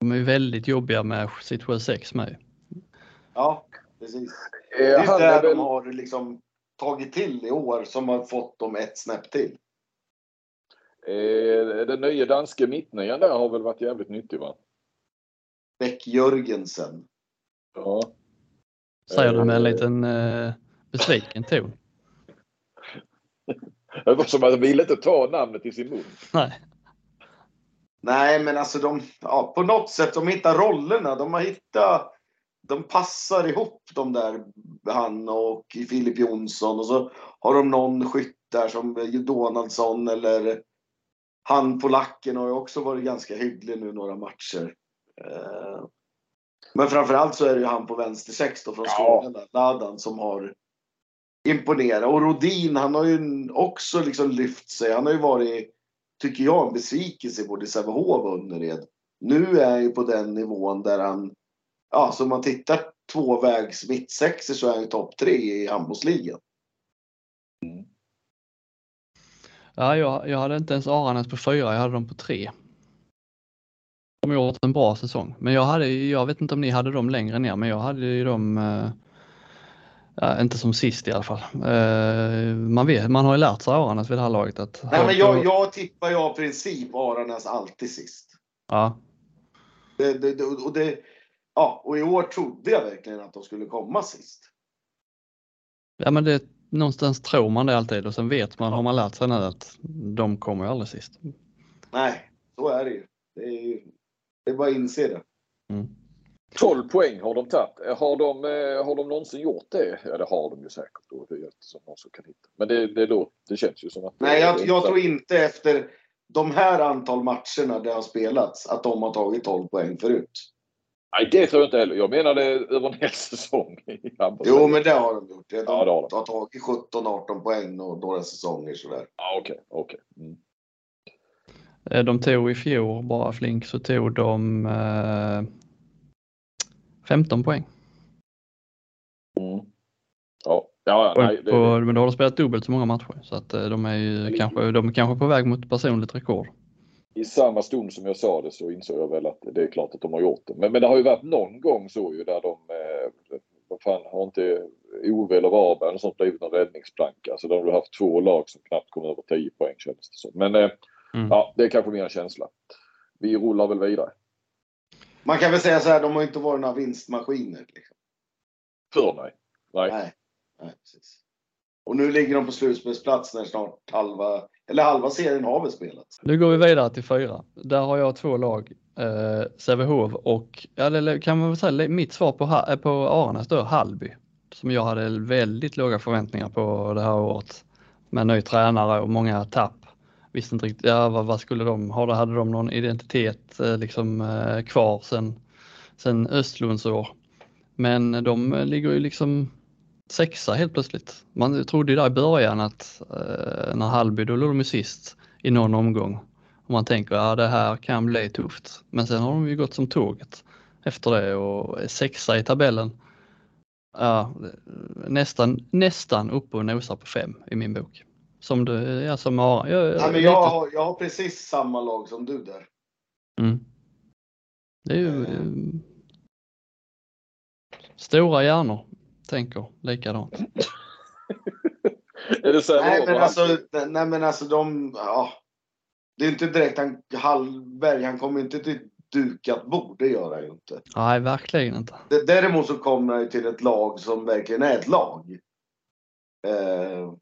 De är väldigt jobbiga med sitt 7-6 med. Ja, precis. Det är det väl... de har liksom tagit till i år som har fått dem ett snäpp till. Eh, den nya danske mittnian där har väl varit jävligt nyttig va? Beck Jörgensen. Ja. Säger du med en liten eh, besviken ton. Det var som att de ville inte ta namnet i sin mun. Nej. Nej, men alltså de, ja, på något sätt, de hittar rollerna. De har hittat, de passar ihop de där, han och Filip Jonsson och så har de någon skytt där som Donaldsson eller han polacken har ju också varit ganska hygglig nu några matcher. Men framförallt så är det ju han på vänster sex då från Skåne, ja. Ladan, som har imponerat. Och Rodin, han har ju också liksom lyft sig. Han har ju varit, tycker jag, en besvikelse både i Sävehof och Önnered. Nu är han ju på den nivån där han, ja, så om man tittar tvåvägs mittsexer så är han ju topp tre i handbollsligan. Mm. Ja, jag, jag hade inte ens Aranäs på fyra, jag hade dem på tre de har gjort en bra säsong. Men jag hade, jag vet inte om ni hade dem längre ner, men jag hade ju dem, ja, inte som sist i alla fall. Eh, man, vet, man har ju lärt sig Aranäs vid det här laget att... Nej, men jag, jag tippar ju av princip Aranäs alltid sist. Ja. Det, det, och, det, ja, och i år trodde jag verkligen att de skulle komma sist. Ja men det, någonstans tror man det alltid och sen vet man, har man lärt sig nu att de kommer ju aldrig sist. Nej, så är det ju. Det är, ju, det är bara att inse det. Mm. 12 poäng har de tagit. Har de, eh, har de någonsin gjort det? Ja, det har de ju säkert. Då. Det är som någon som kan hitta. Men det, det, då, det känns ju som att... Nej, jag, jag tror inte efter de här antal matcherna det har spelats att de har tagit 12 poäng förut. Nej, det tror jag inte heller. Jag menade över en hel säsong. Jo, men det har de gjort. De, ja, det har, de. har tagit 17-18 poäng och några säsonger sådär. Ja, okej. Okay, okay. Mm. Eh, de tog i fjol, bara flink, så tog de eh, 15 poäng. Mm. Ja, ja, nej, det... på, men då har de spelat dubbelt så många matcher så att eh, de är ju kanske, de är kanske på väg mot personligt rekord. I samma stund som jag sa det så insåg jag väl att det är klart att de har gjort det. Men, men det har ju varit någon gång så ju där de, eh, vad fan har inte Ove eller Varberg eller sånt blivit någon räddningsplanka. Så de har haft två lag som knappt kom över 10 poäng känns det som. Men eh, mm. ja, det är kanske mer en känsla. Vi rullar väl vidare. Man kan väl säga så här, de har inte varit några vinstmaskiner. Liksom. För nej. Nej. nej. nej precis. Och nu ligger de på slutspelsplats när snart halva, eller halva serien har väl spelats. Nu går vi vidare till fyra. Där har jag två lag, eh, Sävehof och, det kan man väl säga, mitt svar på, på Aranäs då, Hallby. Som jag hade väldigt låga förväntningar på det här året. Med ny tränare och många tapp. Visste inte riktigt, ja vad, vad skulle de ha? Hade de någon identitet eh, liksom eh, kvar sen, sen Östlunds år? Men de eh, ligger ju liksom sexa helt plötsligt. Man trodde ju där i början att eh, när Hallby, då låg de ju sist i någon omgång. Och man tänker att ja, det här kan bli tufft. Men sen har de ju gått som tåget efter det och är sexa i tabellen. Ja, nästan, nästan uppe och nosar på fem i min bok. Som du, ja som har, jag, ja, men jag, har, jag har precis samma lag som du där. Mm. Det är ju mm. stora hjärnor tänker likadant. [laughs] är det så nej, men alltså, nej men alltså de, ja. Det är inte direkt han, Hallberg, han kommer inte till dukat bord, det gör han ju inte. Nej, verkligen inte. Däremot så kommer han ju till ett lag som verkligen är ett lag. Eh,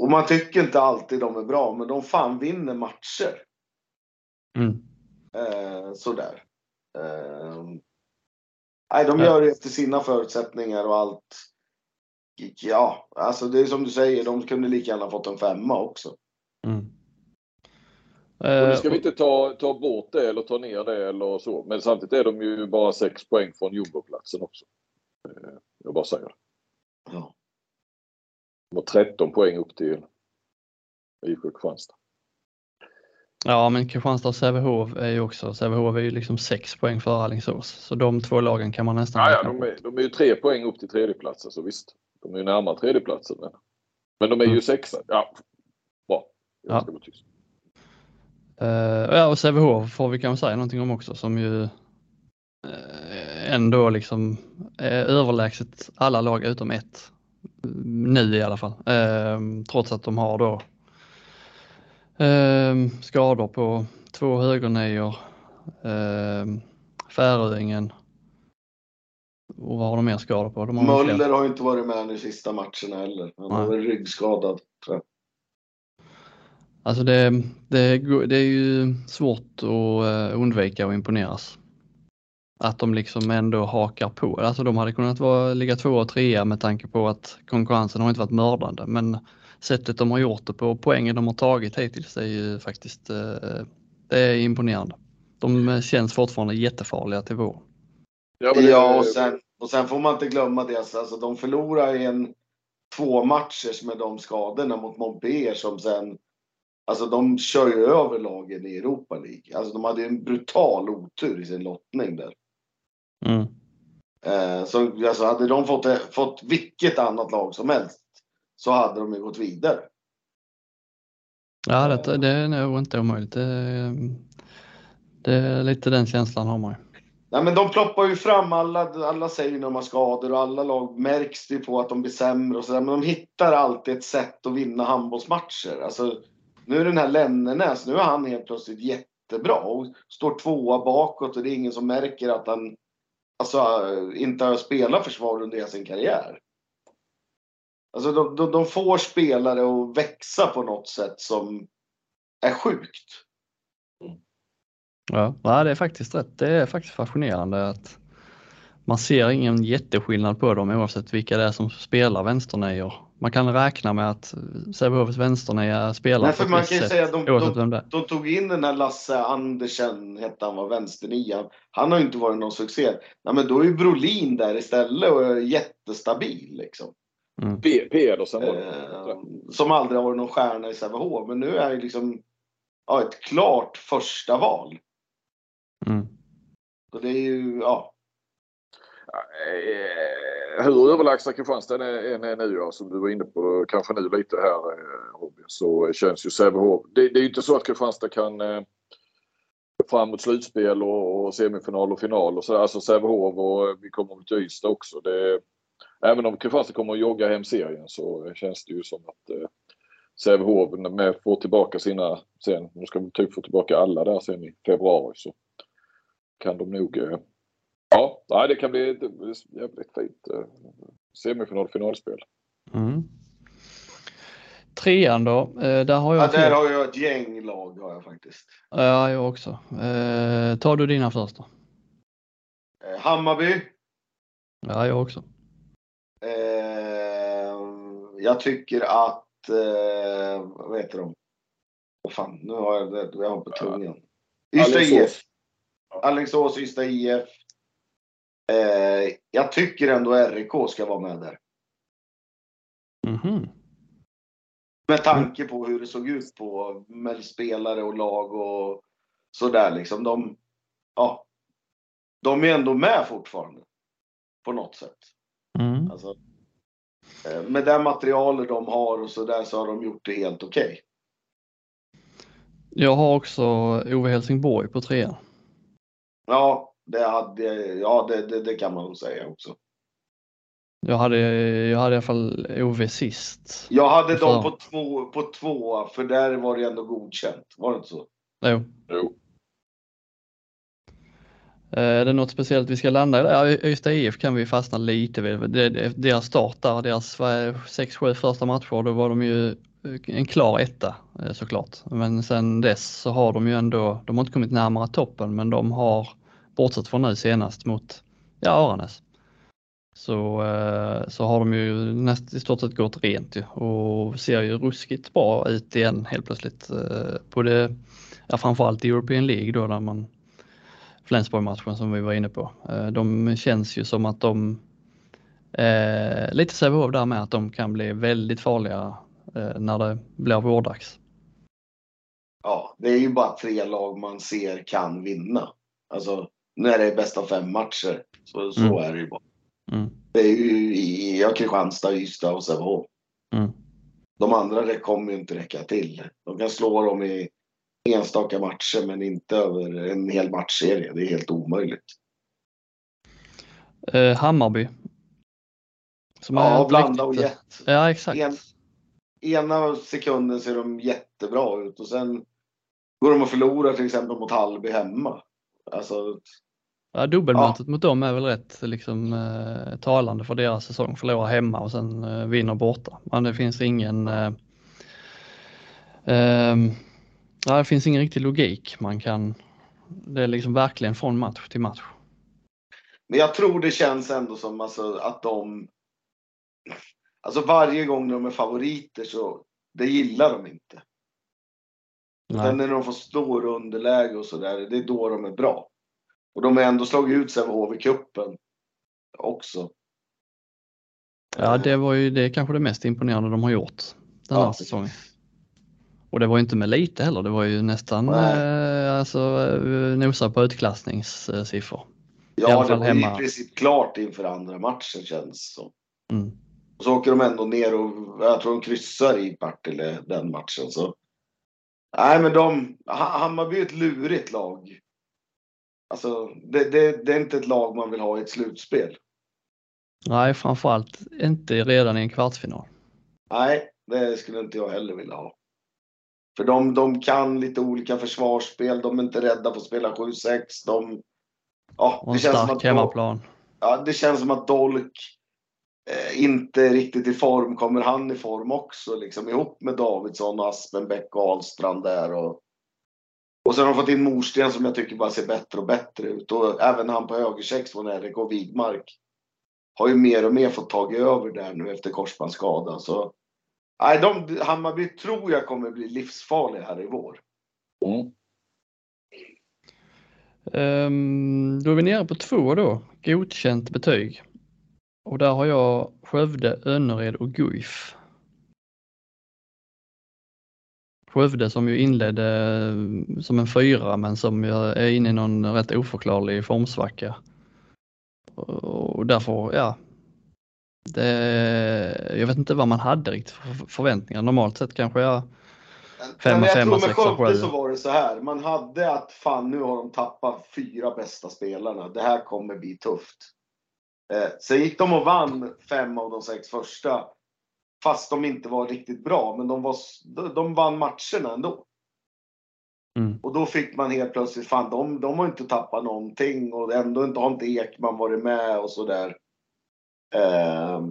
och man tycker inte alltid de är bra, men de fan vinner matcher. Mm. Eh, sådär. Eh, Nej, de gör det efter sina förutsättningar och allt. Ja, alltså det är som du säger, de kunde lika gärna fått en femma också. Mm. Och nu ska vi inte ta, ta bort det eller ta ner det eller så. Men samtidigt är de ju bara sex poäng från jumboplatsen också. Eh, jag bara säger det. Ja. Har 13 poäng upp till IFK Kristianstad. Ja, men Kristianstad och Sävehof är ju också, Sävehof är ju liksom sex poäng före Alingsås. Så de två lagen kan man nästan... Ja, ja de, är, de är ju tre poäng upp till tredjeplatsen, så visst. De är ju närmare tredjeplatsen. Men, men de är ju mm. sexa. Ja, bra. Jag ska ja. tyst. Uh, ja, och Sävehof får vi kanske säga någonting om också som ju uh, ändå liksom är överlägset alla lag utom ett. Nu i alla fall. Uh, trots att de har då Eh, skador på två högernior, eh, Färöingen och vad har de mer skador på? De har Möller har inte varit med nu sista matcherna heller. Han har varit ryggskadad. Alltså det, det, det är ju svårt att eh, undvika att imponeras. Att de liksom ändå hakar på. Alltså de hade kunnat vara, ligga två och trea med tanke på att konkurrensen har inte varit mördande. Men sättet de har gjort det på, poängen de har tagit hittills är ju faktiskt eh, det är imponerande. De känns fortfarande jättefarliga till vår. Ja, det... ja och, sen, och sen får man inte glömma det, alltså de förlorar i en två matcher med de skadorna mot Montpellier som sen Alltså de kör ju över lagen i Europa League. Alltså de hade en brutal otur i sin lottning där. Mm. Eh, så alltså hade de fått, fått vilket annat lag som helst så hade de ju gått vidare. Ja, det, det är nog inte omöjligt. Det, det är lite den känslan har man ju. Nej, men de ploppar ju fram, alla, alla säger när de har skador och alla lag märks det på att de blir sämre och sådär. Men de hittar alltid ett sätt att vinna handbollsmatcher. Alltså, nu är den här Lennernäs, nu är han helt plötsligt jättebra och står tvåa bakåt och det är ingen som märker att han alltså, inte har spelat försvar under hela sin karriär. Alltså de, de, de får spelare att växa på något sätt som är sjukt. Ja, det är faktiskt rätt. Det är faktiskt fascinerande att man ser ingen jätteskillnad på dem oavsett vilka det är som spelar vänsternejor. Man kan räkna med att Sävehofs vänsterneja spelar Nej, för på ett man visst kan ju sätt säga att de, de, de tog in den här Lasse Andersen, hette han var, vänsternian. Han har ju inte varit någon succé. Nej, men då är ju Brolin där istället och är jättestabil liksom. Mm. Pe- Pedersen var det. Eh, som aldrig har varit någon stjärna i Sävehof. Men nu är han ju liksom ja, ett klart första val. Mm. Och det är ju, ja. Eh, Hur överlägsna Kristianstad än är nu, ja, som du var inne på kanske nu lite här eh, Robin, så känns ju Sävehof. Det, det är ju inte så att Kristianstad kan eh, fram mot slutspel och, och semifinal och final och så. Alltså Sävehof och eh, vi kommer till Ystad också. Det, även om Kristianstad kommer att jogga hem serien så känns det ju som att eh, Sävehof med får tillbaka sina sen, de ska typ få tillbaka alla där sen i februari så kan de nog eh, Ja, nej, det kan bli ett jävligt fint eh, semifinal finalspel. Mm. Trean då, eh, där har jag... ja där har jag ett gäng lag har jag faktiskt. Ja, jag också. Eh, tar du dina först då? Eh, Hammarby. Ja, jag också. Eh, jag tycker att, eh, vad heter de? Vad fan, nu har jag det, jag har på tungan. Ystad. IF. Alingsås, Ystad IF. Eh, jag tycker ändå RIK ska vara med där. Mhm. Med tanke på hur det såg ut på med spelare och lag och sådär liksom. De, ja, de är ändå med fortfarande. På något sätt. Mm. Alltså, eh, med det materialet de har och sådär så har de gjort det helt okej. Jag har också Ove Helsingborg på trean. Ja, det, hade, ja det, det, det kan man nog säga också. Jag hade, jag hade i alla fall Ove sist. Jag hade dem på två, på två, för där var det ändå godkänt. Var det inte så? Jo. Jo. Eh, Är det något speciellt vi ska landa i? Ja, Ystad IF kan vi fastna lite vid. Deras start där, deras 6-7 första matcher, då var de ju en klar etta eh, såklart. Men sen dess så har de ju ändå, de har inte kommit närmare toppen, men de har, bortsett från nu senast mot, ja, Aranäs, så, eh, så har de ju näst, i stort sett gått rent ju och ser ju ruskigt bra ut igen helt plötsligt. Eh, Både, ja, framförallt i European League då där man Flensburg-matchen som vi var inne på. Eh, de känns ju som att de, eh, lite Sävehof där med, att de kan bli väldigt farliga eh, när det blir vårdags. Ja, det är ju bara tre lag man ser kan vinna. Alltså, när det är bästa av fem matcher. Så, så Mm. är det ju bara. Mm. Det är ju i ja, Kristianstad, Ystad och Sävehof. Mm. De andra det kommer ju inte räcka till. De kan slå dem i enstaka matcher men inte över en hel matchserie. Det är helt omöjligt. Eh, Hammarby. Som Ja, blanda och gett. Ja, exakt. En- Ena sekunden ser de jättebra ut och sen går de och förlorar till exempel mot Hallby hemma. Alltså, Ja, dubbelmötet mot dem är väl rätt liksom, eh, talande för deras säsong. Förlora hemma och sen eh, vinner borta. Men det finns ingen eh, ehm, ja, det finns ingen riktig logik man kan. Det är liksom verkligen från match till match. Men jag tror det känns ändå som alltså, att de... Alltså varje gång de är favoriter så det gillar de inte. Nej. Sen när de får stor underläge och sådär, det är då de är bra. Och de har ändå slagit ut Sävehof i cupen också. Ja, det var ju det kanske det mest imponerande de har gjort den här Ja. säsongen. Och det var ju inte med lite heller, det var ju nästan Nej. eh, alltså, eh, nosa på utklassningssiffror. Ja, det var ju hemma. i princip klart inför andra matchen känns det som. Mm. Och så åker de ändå ner och jag tror de kryssar i Partille den matchen. Så. Nej, men de, Ha- Hammarby är ett lurigt lag. Alltså, det, det, det är inte ett lag man vill ha i ett slutspel. Nej, framförallt inte redan i en kvartsfinal. Nej, det skulle inte jag heller vilja ha. För de, de kan lite olika försvarsspel, de är inte rädda för att spela 7-6. De, ja, och en stark hemmaplan. Ja, det känns som att Dolk inte riktigt i form. Kommer han i form också? Liksom, ihop med Davidsson, Aspenbäck och Ahlstrand där. Och, och sen har de fått in Morsten som jag tycker bara ser bättre och bättre ut. Och även han på högersex från Erik och Wigmark har ju mer och mer fått tag över där nu efter korsbandsskada. Så nej, de, Hammarby tror jag kommer bli livsfarliga här i vår. Mm. Um, då är vi nere på två då, godkänt betyg. Och där har jag Skövde, Önnered och Guif. Skövde som ju inledde eh, som en fyra men som är inne i någon rätt oförklarlig formsvacka. Och därför, ja. Det, jag vet inte vad man hade riktigt för förväntningar. Normalt sett kanske jag Femma, jag femma, tror med Skövde så var det så här. Man hade att fan nu har de tappat fyra bästa spelarna. Det här kommer bli tufft. Eh, sen gick de och vann fem av de sex första. Fast de inte var riktigt bra. Men de, var, de vann matcherna ändå. Mm. Och då fick man helt plötsligt, fan de, de har inte tappat någonting och ändå inte, har inte Ekman varit med och sådär. Eh,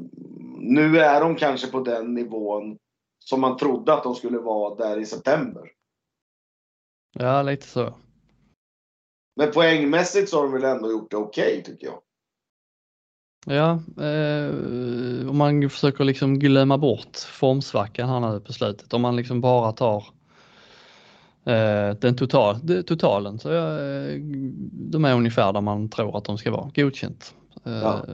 nu är de kanske på den nivån som man trodde att de skulle vara där i september. Ja, lite så. Men poängmässigt så har de väl ändå gjort det okej okay, tycker jag. Ja, eh, om man försöker liksom glömma bort formsvackan här nu på slutet. Om man liksom bara tar eh, den total, totalen så eh, de är ungefär där man tror att de ska vara. Godkänt. Eh, ja.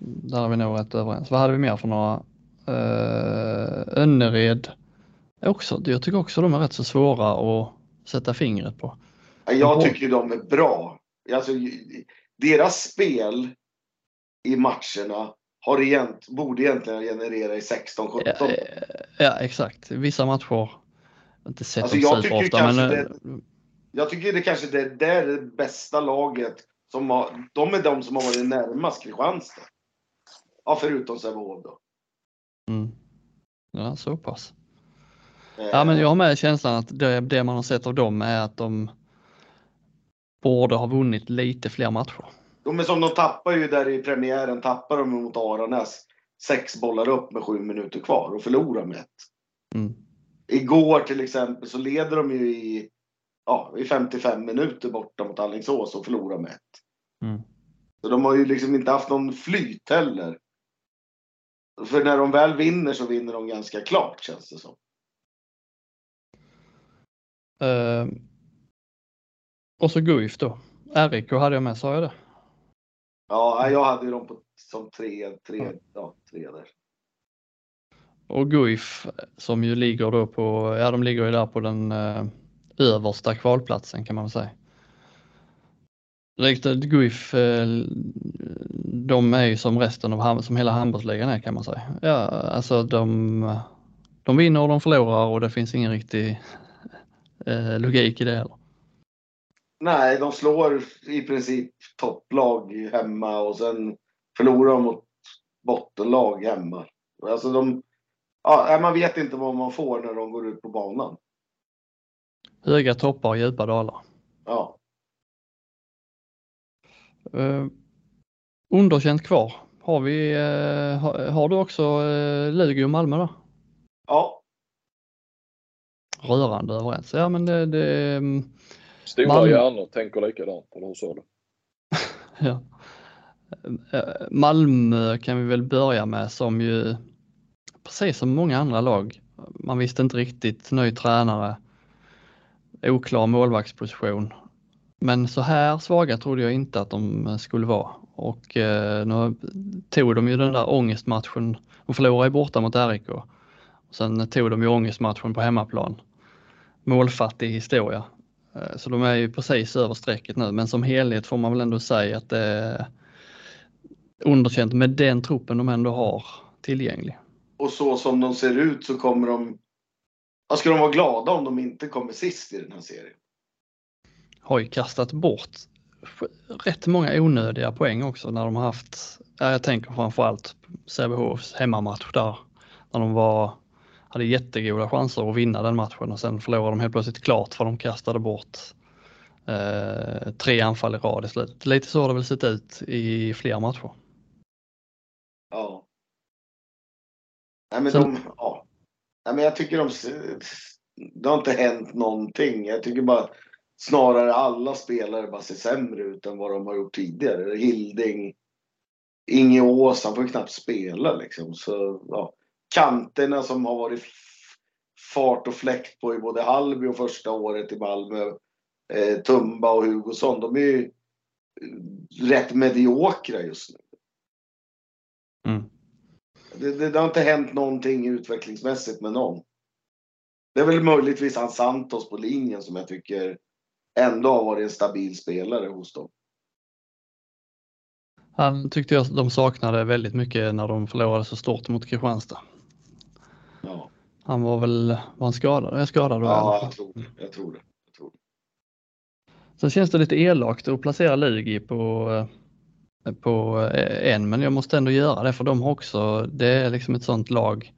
Där är vi nog rätt överens. Vad hade vi mer för några Uh, Önnered också, jag tycker också de är rätt så svåra att sätta fingret på. Jag tycker de är bra. Alltså, deras spel i matcherna har egent, borde egentligen generera i 16-17. Ja, ja, exakt. Vissa matcher, inte sett alltså, dem superofta men... Det, jag tycker det kanske det, det är det bästa laget som har, de är de som har varit närmast Kristianstad. Ja, förutom Sävehof då. Mm. Ja, så pass. Ja, men jag har med känslan att det, det, man har sett av dem är att de borde ha vunnit lite fler matcher. Jo, men som de tappar ju där i premiären, tappar de mot Aranäs sex bollar upp med sju minuter kvar och förlorar med ett. Mm. Igår till exempel så leder de ju i, ja, i 55 minuter borta mot Alingsås och förlorar med ett. Mm. Så de har ju liksom inte haft någon flyt heller. För när de väl vinner så vinner de ganska klart känns det som. Uh, och så Guif då. RIK hade jag med, sa jag det? Ja, jag hade ju dem på, som tre, tre, ja, tre där. Och Guif som ju ligger då på, ja de ligger ju där på den uh, översta kvalplatsen kan man säga. Riktigt Guif, eh, de är ju som resten av som hela handbollsligan är kan man säga. Ja, alltså de, de vinner och de förlorar och det finns ingen riktig eh, logik i det heller. Nej, de slår i princip topplag hemma och sen förlorar de mot bottenlag hemma. Alltså de, ja, man vet inte vad man får när de går ut på banan. Höga toppar och djupa dalar. Ja. Uh, underkänt kvar. Har, vi, uh, har, har, du också uh, Lugi och Malmö då? Ja. Rörande överens. Ja men det... det um, Stora Malmö... hjärnor tänker likadant, eller hur sa du? [laughs] ja. Malmö kan vi väl börja med som ju precis som många andra lag. Man visste inte riktigt, ny tränare, oklar målvaktsposition men så här svaga trodde jag inte att de skulle vara och eh, nu tog de ju den där ångestmatchen. De förlorade borta mot RIK. Sen tog de ju ångestmatchen på hemmaplan. Målfattig historia. Eh, så de är ju precis över strecket nu, men som helhet får man väl ändå säga att det är underkänt med den truppen de ändå har tillgänglig. Och så som de ser ut så kommer de... Ska de vara glada om de inte kommer sist i den här serien? har ju kastat bort rätt många onödiga poäng också när de har haft, jag tänker framförallt Sävehofs hemmamatch där, när de var, hade jättegoda chanser att vinna den matchen och sen förlorade de helt plötsligt klart för de kastade bort eh, tre anfall i rad i slutet. Lite så har det väl sett ut i fler matcher. Ja. Nej, men, de, ja. Nej, men jag tycker de, det har inte hänt någonting. Jag tycker bara snarare alla spelare bara ser sämre ut än vad de har gjort tidigare. Hilding, Inge Ås, han får ju knappt spela liksom. Så, ja. Kanterna som har varit fart och fläkt på i både Halby och första året i Malmö. Eh, Tumba och Hugosson, de är ju rätt mediokra just nu. Mm. Det, det, det, har inte hänt någonting utvecklingsmässigt med någon. Det är väl möjligtvis han Santos på linjen som jag tycker ändå har varit en stabil spelare hos dem. Han tyckte jag de saknade väldigt mycket när de förlorade så stort mot Kristianstad. Han var väl, var han skadad? Jag skadad då? Ja, jag tror, jag tror det. Jag tror det. Sen känns det lite elakt att placera Lugi på, på en, men jag måste ändå göra det för de har också, det är liksom ett sånt lag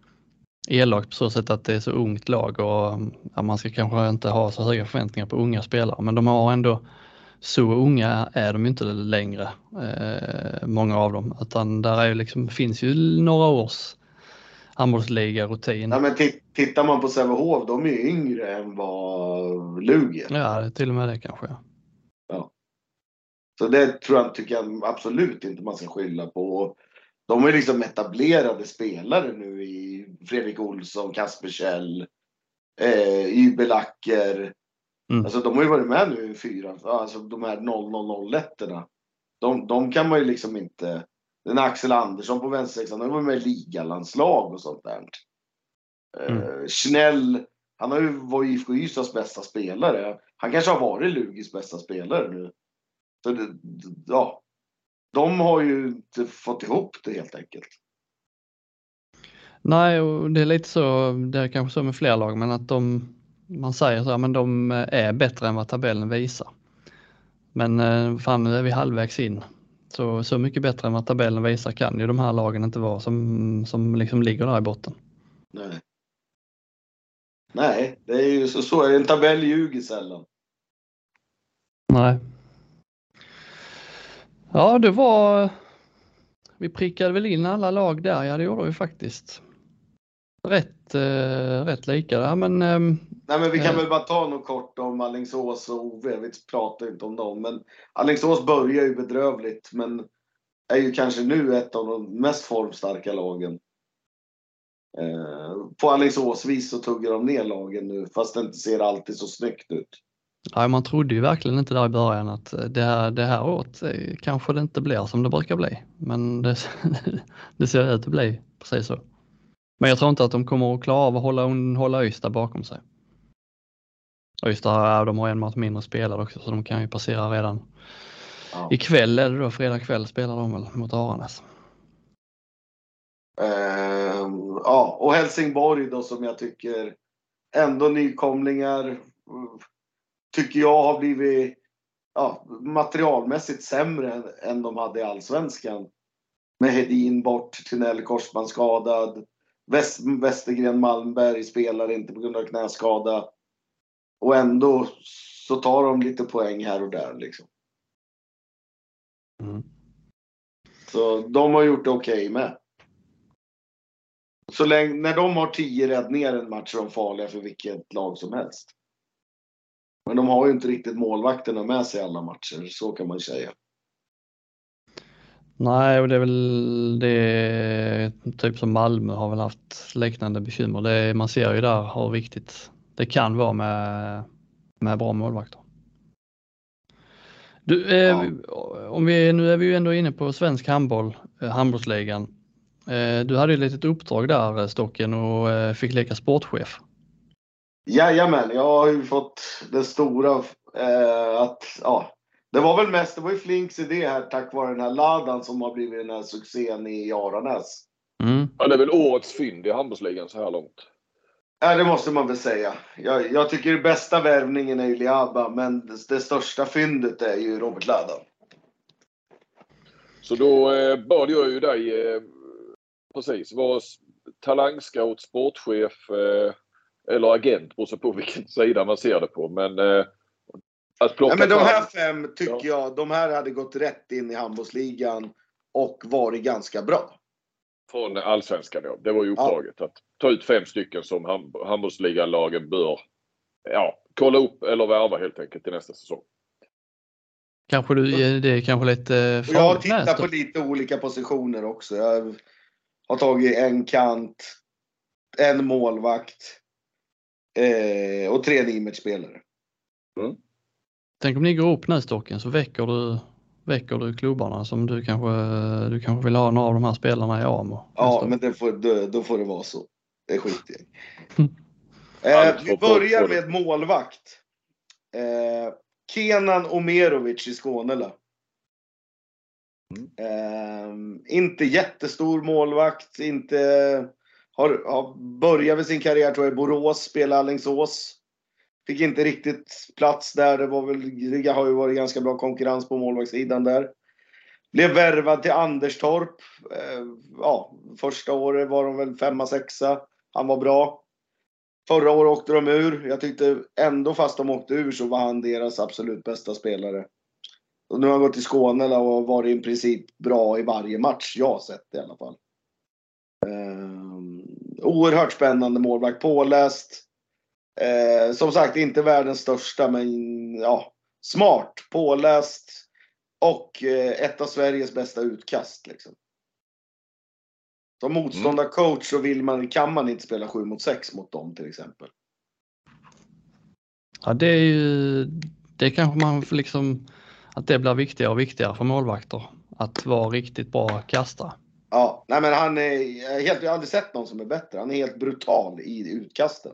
elakt på så sätt att det är så ungt lag och ja, man ska kanske inte ha så höga förväntningar på unga spelare, men de har ändå så unga är de inte längre, eh, många av dem, utan där är liksom, finns ju några års handbollsliga-rutin. Ja, men tittar man på Sävehof, de är ju yngre än vad Lugi. Ja, till och med det kanske. Ja. Så det tror jag, tycker jag absolut inte man ska skylla på. De är liksom etablerade spelare nu i Fredrik Olsson, Kasper Kjell, eh, Ybelacker. Mm. Alltså de har ju varit med nu i fyra, alltså de här 0001 de, de kan man ju liksom inte den Axel Andersson på vänstersexan, han var med i ligalandslag och sånt där. Mm. Uh, Schnell, han har ju varit IFK Ystads bästa spelare. Han kanske har varit Lugis bästa spelare nu. Så det, ja, de har ju inte fått ihop det helt enkelt. Nej, och det är lite så, det är kanske så med fler lag, men att de, man säger så här, men de är bättre än vad tabellen visar. Men eh, fan, nu är vi halvvägs in så, så mycket bättre än vad tabellen visar kan ju de här lagen inte vara som, som liksom ligger där i botten. Nej. Nej, det är ju så, så. En tabell ljuger sällan. Nej. Ja, det var... Vi prickade väl in alla lag där, ja det gjorde vi faktiskt. Rätt, eh, rätt lika där, men... Eh, Nej, men vi kan eh, väl bara ta något kort om Allingsås och Ove. Vi pratar inte om dem, men Allingsås börjar ju bedrövligt, men är ju kanske nu ett av de mest formstarka lagen. Eh, på Alingsåsvis så tuggar de ner lagen nu, fast det inte ser alltid så snyggt ut. Ja, man trodde ju verkligen inte där i början att det här, det här året kanske det inte blir som det brukar bli. Men det, [laughs] det ser ut att bli precis så. Men jag tror inte att de kommer att klara av att hålla, hålla Ystad bakom sig. Ystad, de har en match mindre spelare också så de kan ju passera redan. Ja. Ikväll är det då, fredag kväll spelar de väl mot Aranäs. Uh, ja, och Helsingborg då som jag tycker ändå nykomlingar tycker jag har blivit ja, materialmässigt sämre än, än de hade i Allsvenskan. Med Hedin bort, Tinell korsbandsskadad, Väst, Västergren Malmberg spelar inte på grund av knäskada. Och ändå så tar de lite poäng här och där liksom. Mm. Så de har gjort det okej okay med. Så länge, när de har tio räddningar en match är de farliga för vilket lag som helst. Men de har ju inte riktigt målvakterna med sig alla matcher, så kan man säga. Nej, och det är väl det, typ som Malmö har väl haft liknande bekymmer. Det, man ser ju där hur viktigt det kan vara med, med bra målvakter. Du, eh, ja. om vi, nu är vi ju ändå inne på svensk handboll, eh, handbollsligan. Eh, du hade ju ett litet uppdrag där eh, Stocken och eh, fick leka sportchef. Jajamän, jag har ju fått det stora eh, att, ja, det var väl mest, det var ju Flinks idé här tack vare den här Ladan som har blivit den här succén i Aranäs. Mm. Ja, det är väl årets fynd i handbollsligan så här långt. Ja, det måste man väl säga. Jag, jag tycker den bästa värvningen är ju Liaba, men det, det, största fyndet är ju Robert Ladan. Så då eh, bad jag ju dig, eh, precis, vad talangscout, sportchef eh, eller agent, beroende på vilken [laughs] sida man ser det på. Men eh, att plocka Ja, men de här fem tycker Ja. jag, de här hade gått rätt in i handbollsligan och varit ganska bra. Från allsvenskan då. Det var ju uppdraget att ta ut fem stycken som hand, handbollsligalagen bör ja, kolla upp eller värva helt enkelt till nästa säsong. Kanske du, det är kanske lite Och jag har farligt tittat på lite olika positioner också. Jag har tagit en kant, en målvakt eh, och tre nimetspelare. Tänk om ni går upp nu Stocken så väcker du, väcker du klubbarna som du kanske, du kanske vill ha några av de här spelarna i AMO. Ja, men det får, då, då får det vara så. Det skiter [laughs] jag eh, Vi börjar med målvakt. Eh, Kenan Omerovic i Skånela. Mm. Eh, inte jättestor målvakt, inte har, har börjat med sin karriär tror jag i Borås, spelade Alingsås. Fick inte riktigt plats där. Det var väl, det har ju varit ganska bra konkurrens på målvaktssidan där. Blev värvad till Anderstorp. Eh, ja, första året var de väl femma, sexa. Han var bra. Förra året åkte de ur. Jag tyckte ändå fast de åkte ur så var han deras absolut bästa spelare. Och nu har han gått till Skåne och varit i princip bra i varje match jag har sett i alla fall. Um, oerhört spännande målvakt. Påläst. Eh, som sagt, inte världens största, men ja, smart, påläst och eh, ett av Sveriges bästa utkast. Liksom. Som motståndarcoach så vill man, kan man inte spela 7 mot 6 mot dem till exempel. Ja, det är ju, det kanske man får liksom, att det blir viktigare och viktigare för målvakter. Att vara riktigt bra kastare. Ja, nej men han är helt, jag har aldrig sett någon som är bättre. Han är helt brutal i utkasten.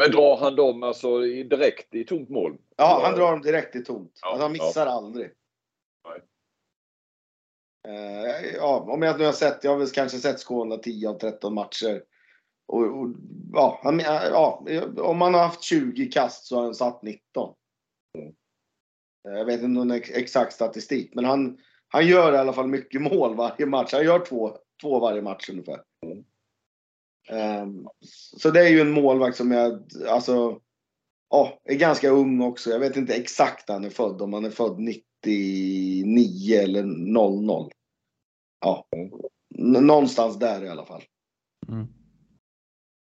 Men drar han dem alltså direkt i tomt mål? Ja, han drar dem direkt i tomt. Ja, alltså, han missar aldrig. Nej. Eh, ja, om jag nu har sett, jag har väl kanske sett Skåne 10 av 13 matcher. Och, och, ja, han, ja, om han har haft 20 kast så har han satt 19. Mm. Jag vet inte någon ex- exakt statistik, men han, han gör i alla fall mycket mål varje match. Han gör två, två varje match ungefär. Ehm, så det är ju en målvakt som jag, alltså, ja, är ganska ung också. Jag vet inte exakt när han är född, om han är född 99 eller 00. Ja, någonstans där i alla fall. Mm.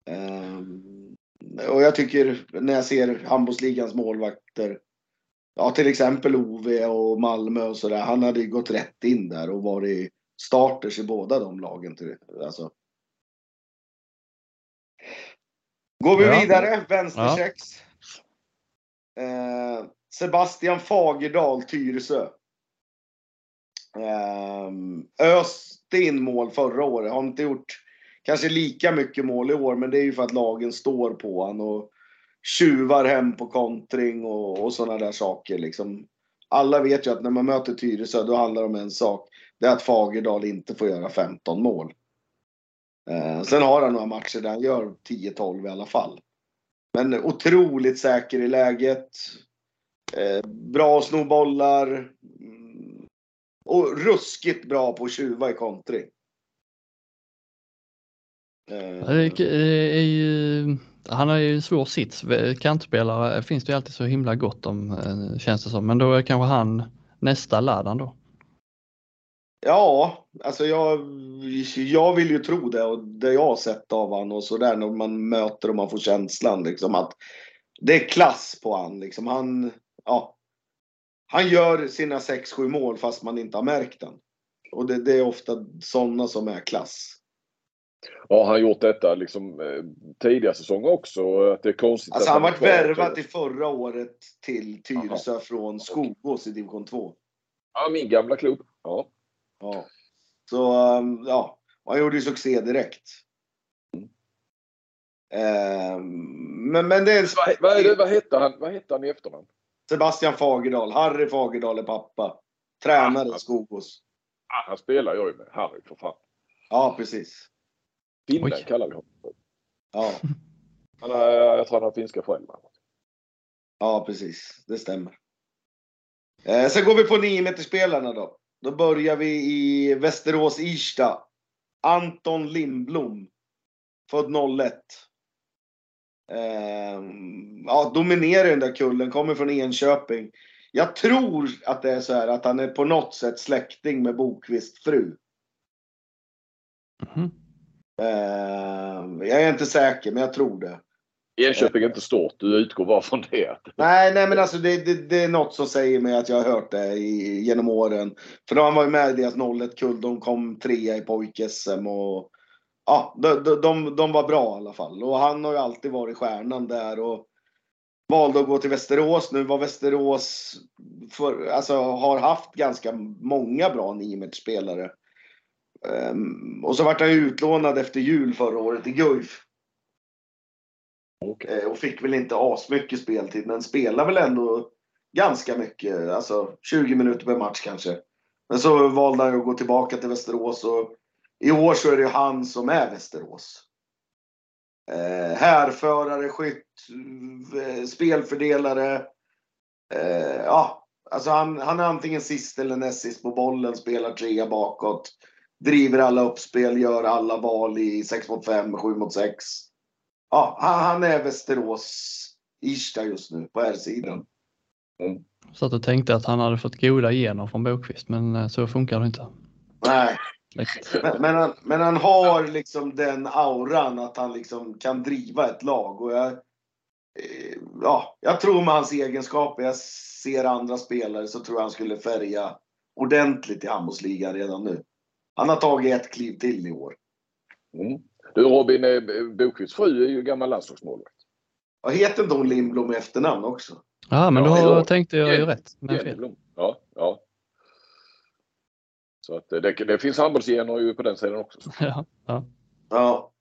Ehm, och jag tycker när jag ser handbollsligans målvakter, ja till exempel Ove och Malmö och sådär, han hade ju gått rätt in där och varit starters i båda de lagen. Till, alltså. Går vi Ja. vidare, vänstersex. Eh, Sebastian Fagerdal, Tyresö. Eh, öste in mål förra året. Har inte gjort kanske lika mycket mål i år, men det är ju för att lagen står på han och tjuvar hem på kontring och, och sådana där saker. Liksom. Alla vet ju att när man möter Tyresö, då handlar det om en sak. Det är att Fagerdal inte får göra 15 mål. Eh, sen har han några matcher där han gör 10-12 i alla fall. Men otroligt säker i läget. Eh, bra att sno bollar. Mm. Och ruskigt bra på att tjuva i kontring. Eh, är ju, han har ju en svår sits. Kantspelare finns det ju alltid så himla gott om eh, känns det som. Men då är kanske han nästa Ladan då. Ja, alltså jag, jag vill ju tro det och det jag har sett av han och sådär när man möter och man får känslan liksom att det är klass på han liksom. Han, ja, han gör sina 6-7 mål fast man inte har märkt den. Och det, det är ofta sådana som är klass. Ja, han har gjort detta liksom eh, tidiga säsonger också. Att det är konstigt Alltså han vart värvad till förra året till Tyresö från Skogås i division 2. Ja, min gamla klubb. Ja. Ja. Så um, ja, han gjorde ju succé direkt. Um, men, men det är Vad, vad, är det, vad, hette han, vad hette han i efternamn? Sebastian Fagerdal, Harry Fagerdal är pappa. Tränare i Skogås. Ah, han spelar jag ju med. Harry för fan. Ja, precis. Finne kallar vi honom. Ja, [laughs] Han har, jag tror han har finska föräldrar. ja precis. Det stämmer. Eh, sen går vi på 9 spelarna då. Då börjar vi i Västerås Irsta. Anton Lindblom. född 01. Eh, ja, dominerar den där kullen, kommer från Enköping. Jag tror att det är så här att han är på något sätt släkting med Bokvist fru. Eh, jag är inte säker, men jag tror det. Enköping är inte stort. Du utgår bara från det. Nej, nej men alltså det, det, det är något som säger mig att jag har hört det i, genom åren. För de var ju med i deras 01-kull. De kom trea i pojk-SM och ja, de, de, de, de var bra i alla fall. Och han har ju alltid varit stjärnan där och valde att gå till Västerås. Nu var Västerås, för, alltså har haft ganska många bra 9 spelare um, ehm, och så vart han ju utlånad efter jul förra året i Guif. Okay. Och eh, fick väl inte asmycket speltid, men spelar väl ändå ganska mycket. Alltså 20 minuter per match kanske. Men så valde han ju att gå tillbaka till Västerås och i år så är det ju han som är Västerås. Eh, härförare, skytt, eh, spelfördelare. Eh, ja, alltså han, han är antingen sist eller näst sist på bollen, spelar trea bakåt. Driver alla uppspel, gör alla val i 6 mot 5, 7 mot 6 ja, han, är Västerås Irsta just nu på här sidan. Så att du tänkte att han hade fått goda gener från Bokvist, men eh, så funkar det inte. Nej, men, men, han, men han har liksom den auran att han liksom kan driva ett lag. Och jag, eh, ja, jag tror med hans egenskaper, jag ser andra spelare, så tror jag han skulle färga ordentligt i handbollsligan redan nu. Han har tagit ett kliv till i år. Mm. Du Robin, eh, Bokvists fru är ju gammal landslagsmålvakt. Och heter inte hon Lindblom i efternamn också? Ja, men Ja, då jo. tänkte jag ju rätt. Men. Ja, ja. Så att eh, det, det finns handbollsgener ju på den sidan också. [laughs] Ja, ja. Ja.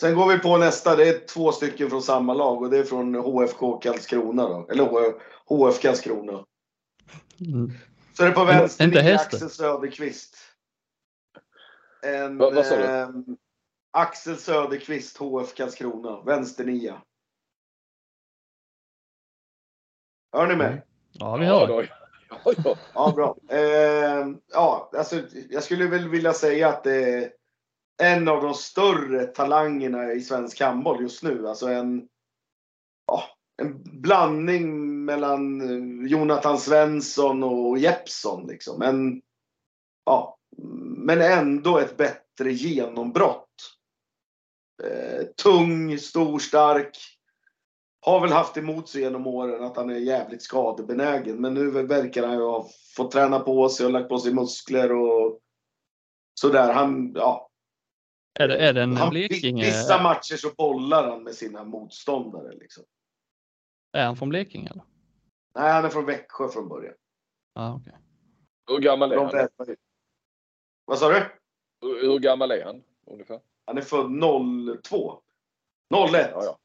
Sen går vi på nästa. Det är två stycken från samma lag och det är från HFK Karlskrona då. Eller HF Karlskrona. Mm. Så det är på vänster hästen. Axel Söderqvist. En, Vad- vad sa du? ehm, Axel Söderqvist, HF Karlskrona. Vänster nia. Hör ni mig? ja vi hör. Ja, ja, ja. Ja, bra. Ehm, ja, alltså, jag skulle väl vilja säga att det är en av de större talangerna i svensk handboll just nu. Alltså en, ja, en blandning mellan eh, Jonathan Svensson och Jeppsson. Liksom. En, ja, men ändå ett bättre genombrott. Eh, tung, stor, stark. Har väl haft emot sig genom åren att han är jävligt skadebenägen. Men nu verkar han ju ha fått träna på sig och lagt på sig muskler och sådär. Han, ja, Är det, är det en han, Blekinge? Vissa matcher så bollar han med sina motståndare. Liksom. Är han från Blekinge eller? Nej, han är från Växjö från början. Ja, okej. Hur gammal är han? Vad sa du? Hur, gammal är han ungefär? Han är född 02. 01. Ja, ja.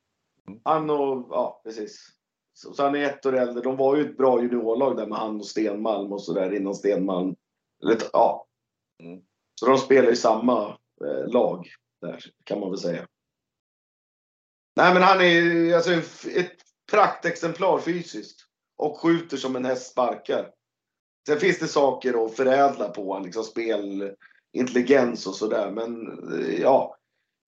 Han och, ja precis. Så, så han är ett år äldre. De var ju ett bra juniorlag där med han och Stenmalm och sådär innan Stenmalm. Eller, ja. Mm. Så de spelar i samma eh, lag där kan man väl säga. Nej men han är ju alltså ett praktexemplar fysiskt. Och skjuter som en häst sparkar. Sen finns det saker att förädla på liksom spelintelligens och sådär. Men eh, ja,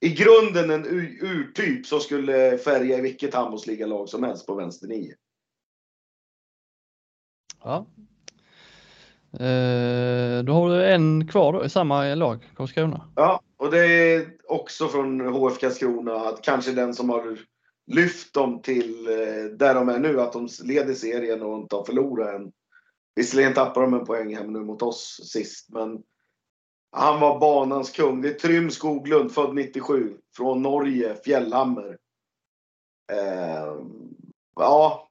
i grunden en urtyp som skulle färga i vilket handbollsligalag som helst på vänster nio. Ja. Eh, då har du en kvar då i samma lag, Karlskrona. Ja, och det är också från HF Karlskrona att kanske den som har lyft dem till eh, där de är nu, att de leder serien och inte har förlorat än. Visserligen tappar de en poäng hem nu mot oss sist, men han var banans kung. Det är Trym Skoglund, född 97, från Norge, Fjällhammer. Eh, ja.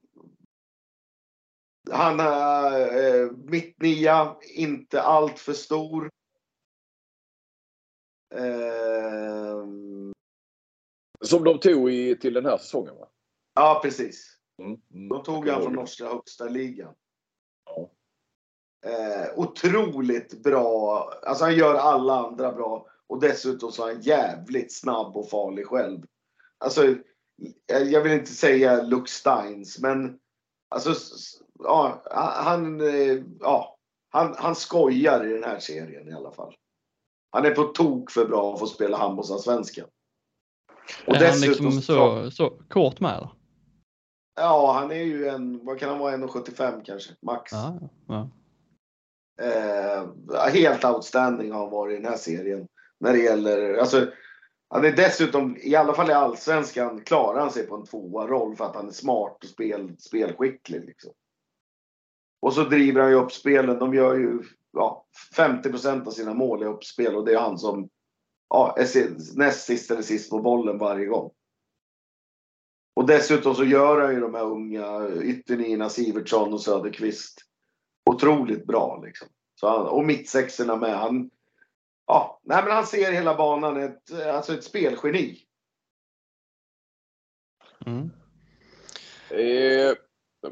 Han är eh, mittnia, inte allt för stor. Eh, Som de tog i, till den här säsongen va? ja, precis. Mm. Mm. De tog han från norska högsta ligan. Ja. Eh, otroligt bra. Alltså han gör alla andra bra. Och dessutom så är han jävligt snabb och farlig själv. Alltså, jag vill inte säga Luke Steins, men alltså, ja, han, eh, ja, han, han skojar i den här serien i alla fall. han är på tok för bra för att spela handbollsallsvenskan. Och är han liksom så, så kort med eller? Ja, han är ju en, vad kan han vara, 1,75 kanske, max. Ja, ja. Eh, helt outstanding har han varit i den här serien. När det gäller, alltså, han är dessutom, i alla fall i allsvenskan, klarar han sig på en tvåa roll för att han är smart och spel, spelskicklig. Liksom. Och så driver han ju upp spelen. De gör ju ja, 50% av sina mål i uppspel och det är han som ja, är näst sist eller sist på bollen varje gång. Och dessutom så gör han ju de här unga ytternierna Sivertsson och Söderqvist otroligt bra. Liksom. Så han, och mittsexorna med. Han, ja, nej, men han ser hela banan, ett, alltså ett spelgeni. Mm. Eh,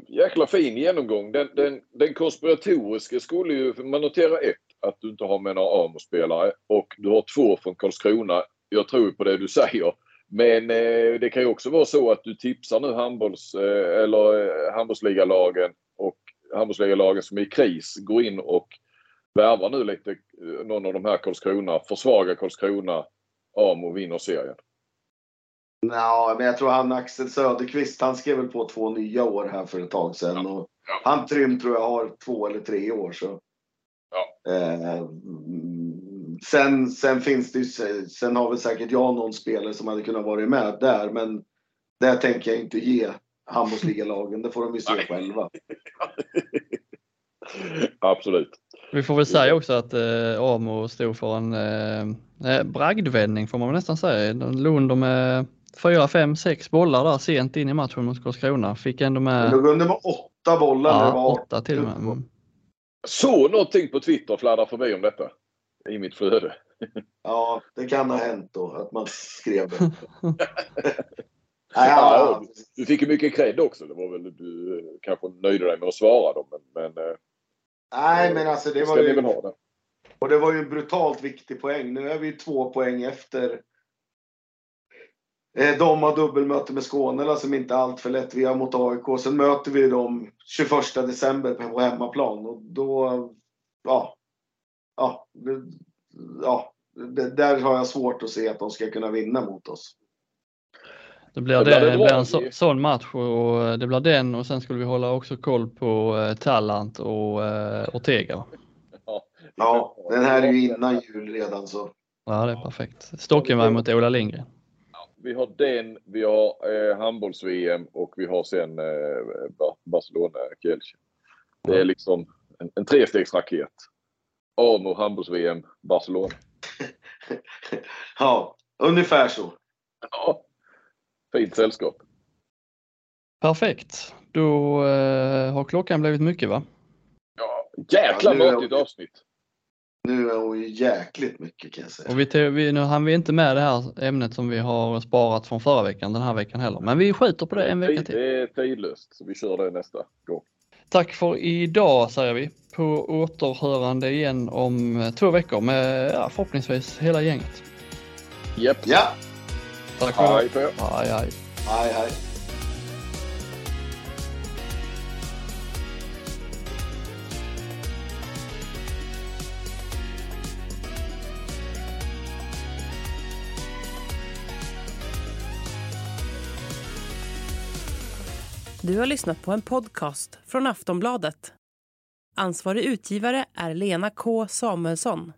jäkla fin genomgång. Den, den, den konspiratoriska skulle ju, man noterar ett, att du inte har med några AMO-spelare och du har två från Karlskrona. Jag tror på det du [laughs] säger. Men eh, det kan ju också vara så att du tipsar nu handbolls, eh, eller eh, handbollsligalagen och handbollsligalagen som är i kris går in och värvar nu lite eh, någon av de här Karlskrona, försvagar Karlskrona, AMO vinner serien. Ja, men jag tror han Axel Söderqvist, han skrev väl på två nya år här för ett tag sedan. Ja. Och ja. Han Trym tror jag har två eller tre år. Så. Ja. Eh, sen, sen finns det ju, sen har väl säkert jag någon spelare som hade kunnat vara med där, men det tänker jag inte ge handbollsligalagen. Det får de ju se själva. [laughs] Absolut. Vi får väl säga också att eh, Amo stod för en eh, eh bragdvändning får man väl nästan säga. De låg under med fyra, fem, sex bollar där sent in i matchen mot Karlskrona. Fick ändå med... De låg under med åtta bollar. Ja, var åtta till och med. Mm. Så någonting på Twitter fladdrar förbi om detta i mitt flöde. Ja, det kan ha hänt då att man skrev det. [laughs] ja, du fick ju mycket cred också. Det var väl du kanske nöjde dig med att svara då. Men, men, eh, Nej, men alltså det var ju... Väl ha det. Och det var ju en brutalt viktig poäng. Nu är vi två poäng efter. Eh, de har dubbelmöte med Skåne som inte är allt för lätt. Vi har mot AIK. Sen möter vi dem 21 december på hemmaplan. Och då... Ja. Ja. ja där har jag svårt att se att de ska kunna vinna mot oss. Det blir, det, det, blir en så, sån match och det blir den och sen skulle vi hålla också koll på eh, Tallant och eh, Ortega. Ja, den här är ju innan jul redan så. Ja, det är perfekt. Stockenberg mot Ola Lindgren. vi har den, vi har eh, handbolls-VM och vi har sen eh, Barcelona Kielce. Det är liksom en, en trestegsraket. AMO, handbolls-VM, Barcelona. [laughs] ja, ungefär så. Ja. Fint sällskap. Perfekt. Då eh, har klockan blivit mycket va? Ja, jäkla ja, matigt avsnitt. Nu är hon ju jäkligt mycket kan jag säga. Och vi, vi, nu hann vi inte med det här ämnet som vi har sparat från förra veckan den här veckan heller. Men vi skjuter på det en vecka till. Det är tidlöst, så vi kör det nästa gång. Tack för idag säger vi. På återhörande igen om två veckor med ja, förhoppningsvis hela gänget. Japp. Ja. Tack för det. Hej, hej. Hej, hej. Du har lyssnat på en podcast från Aftonbladet. Ansvarig utgivare är Lena K Samuelsson.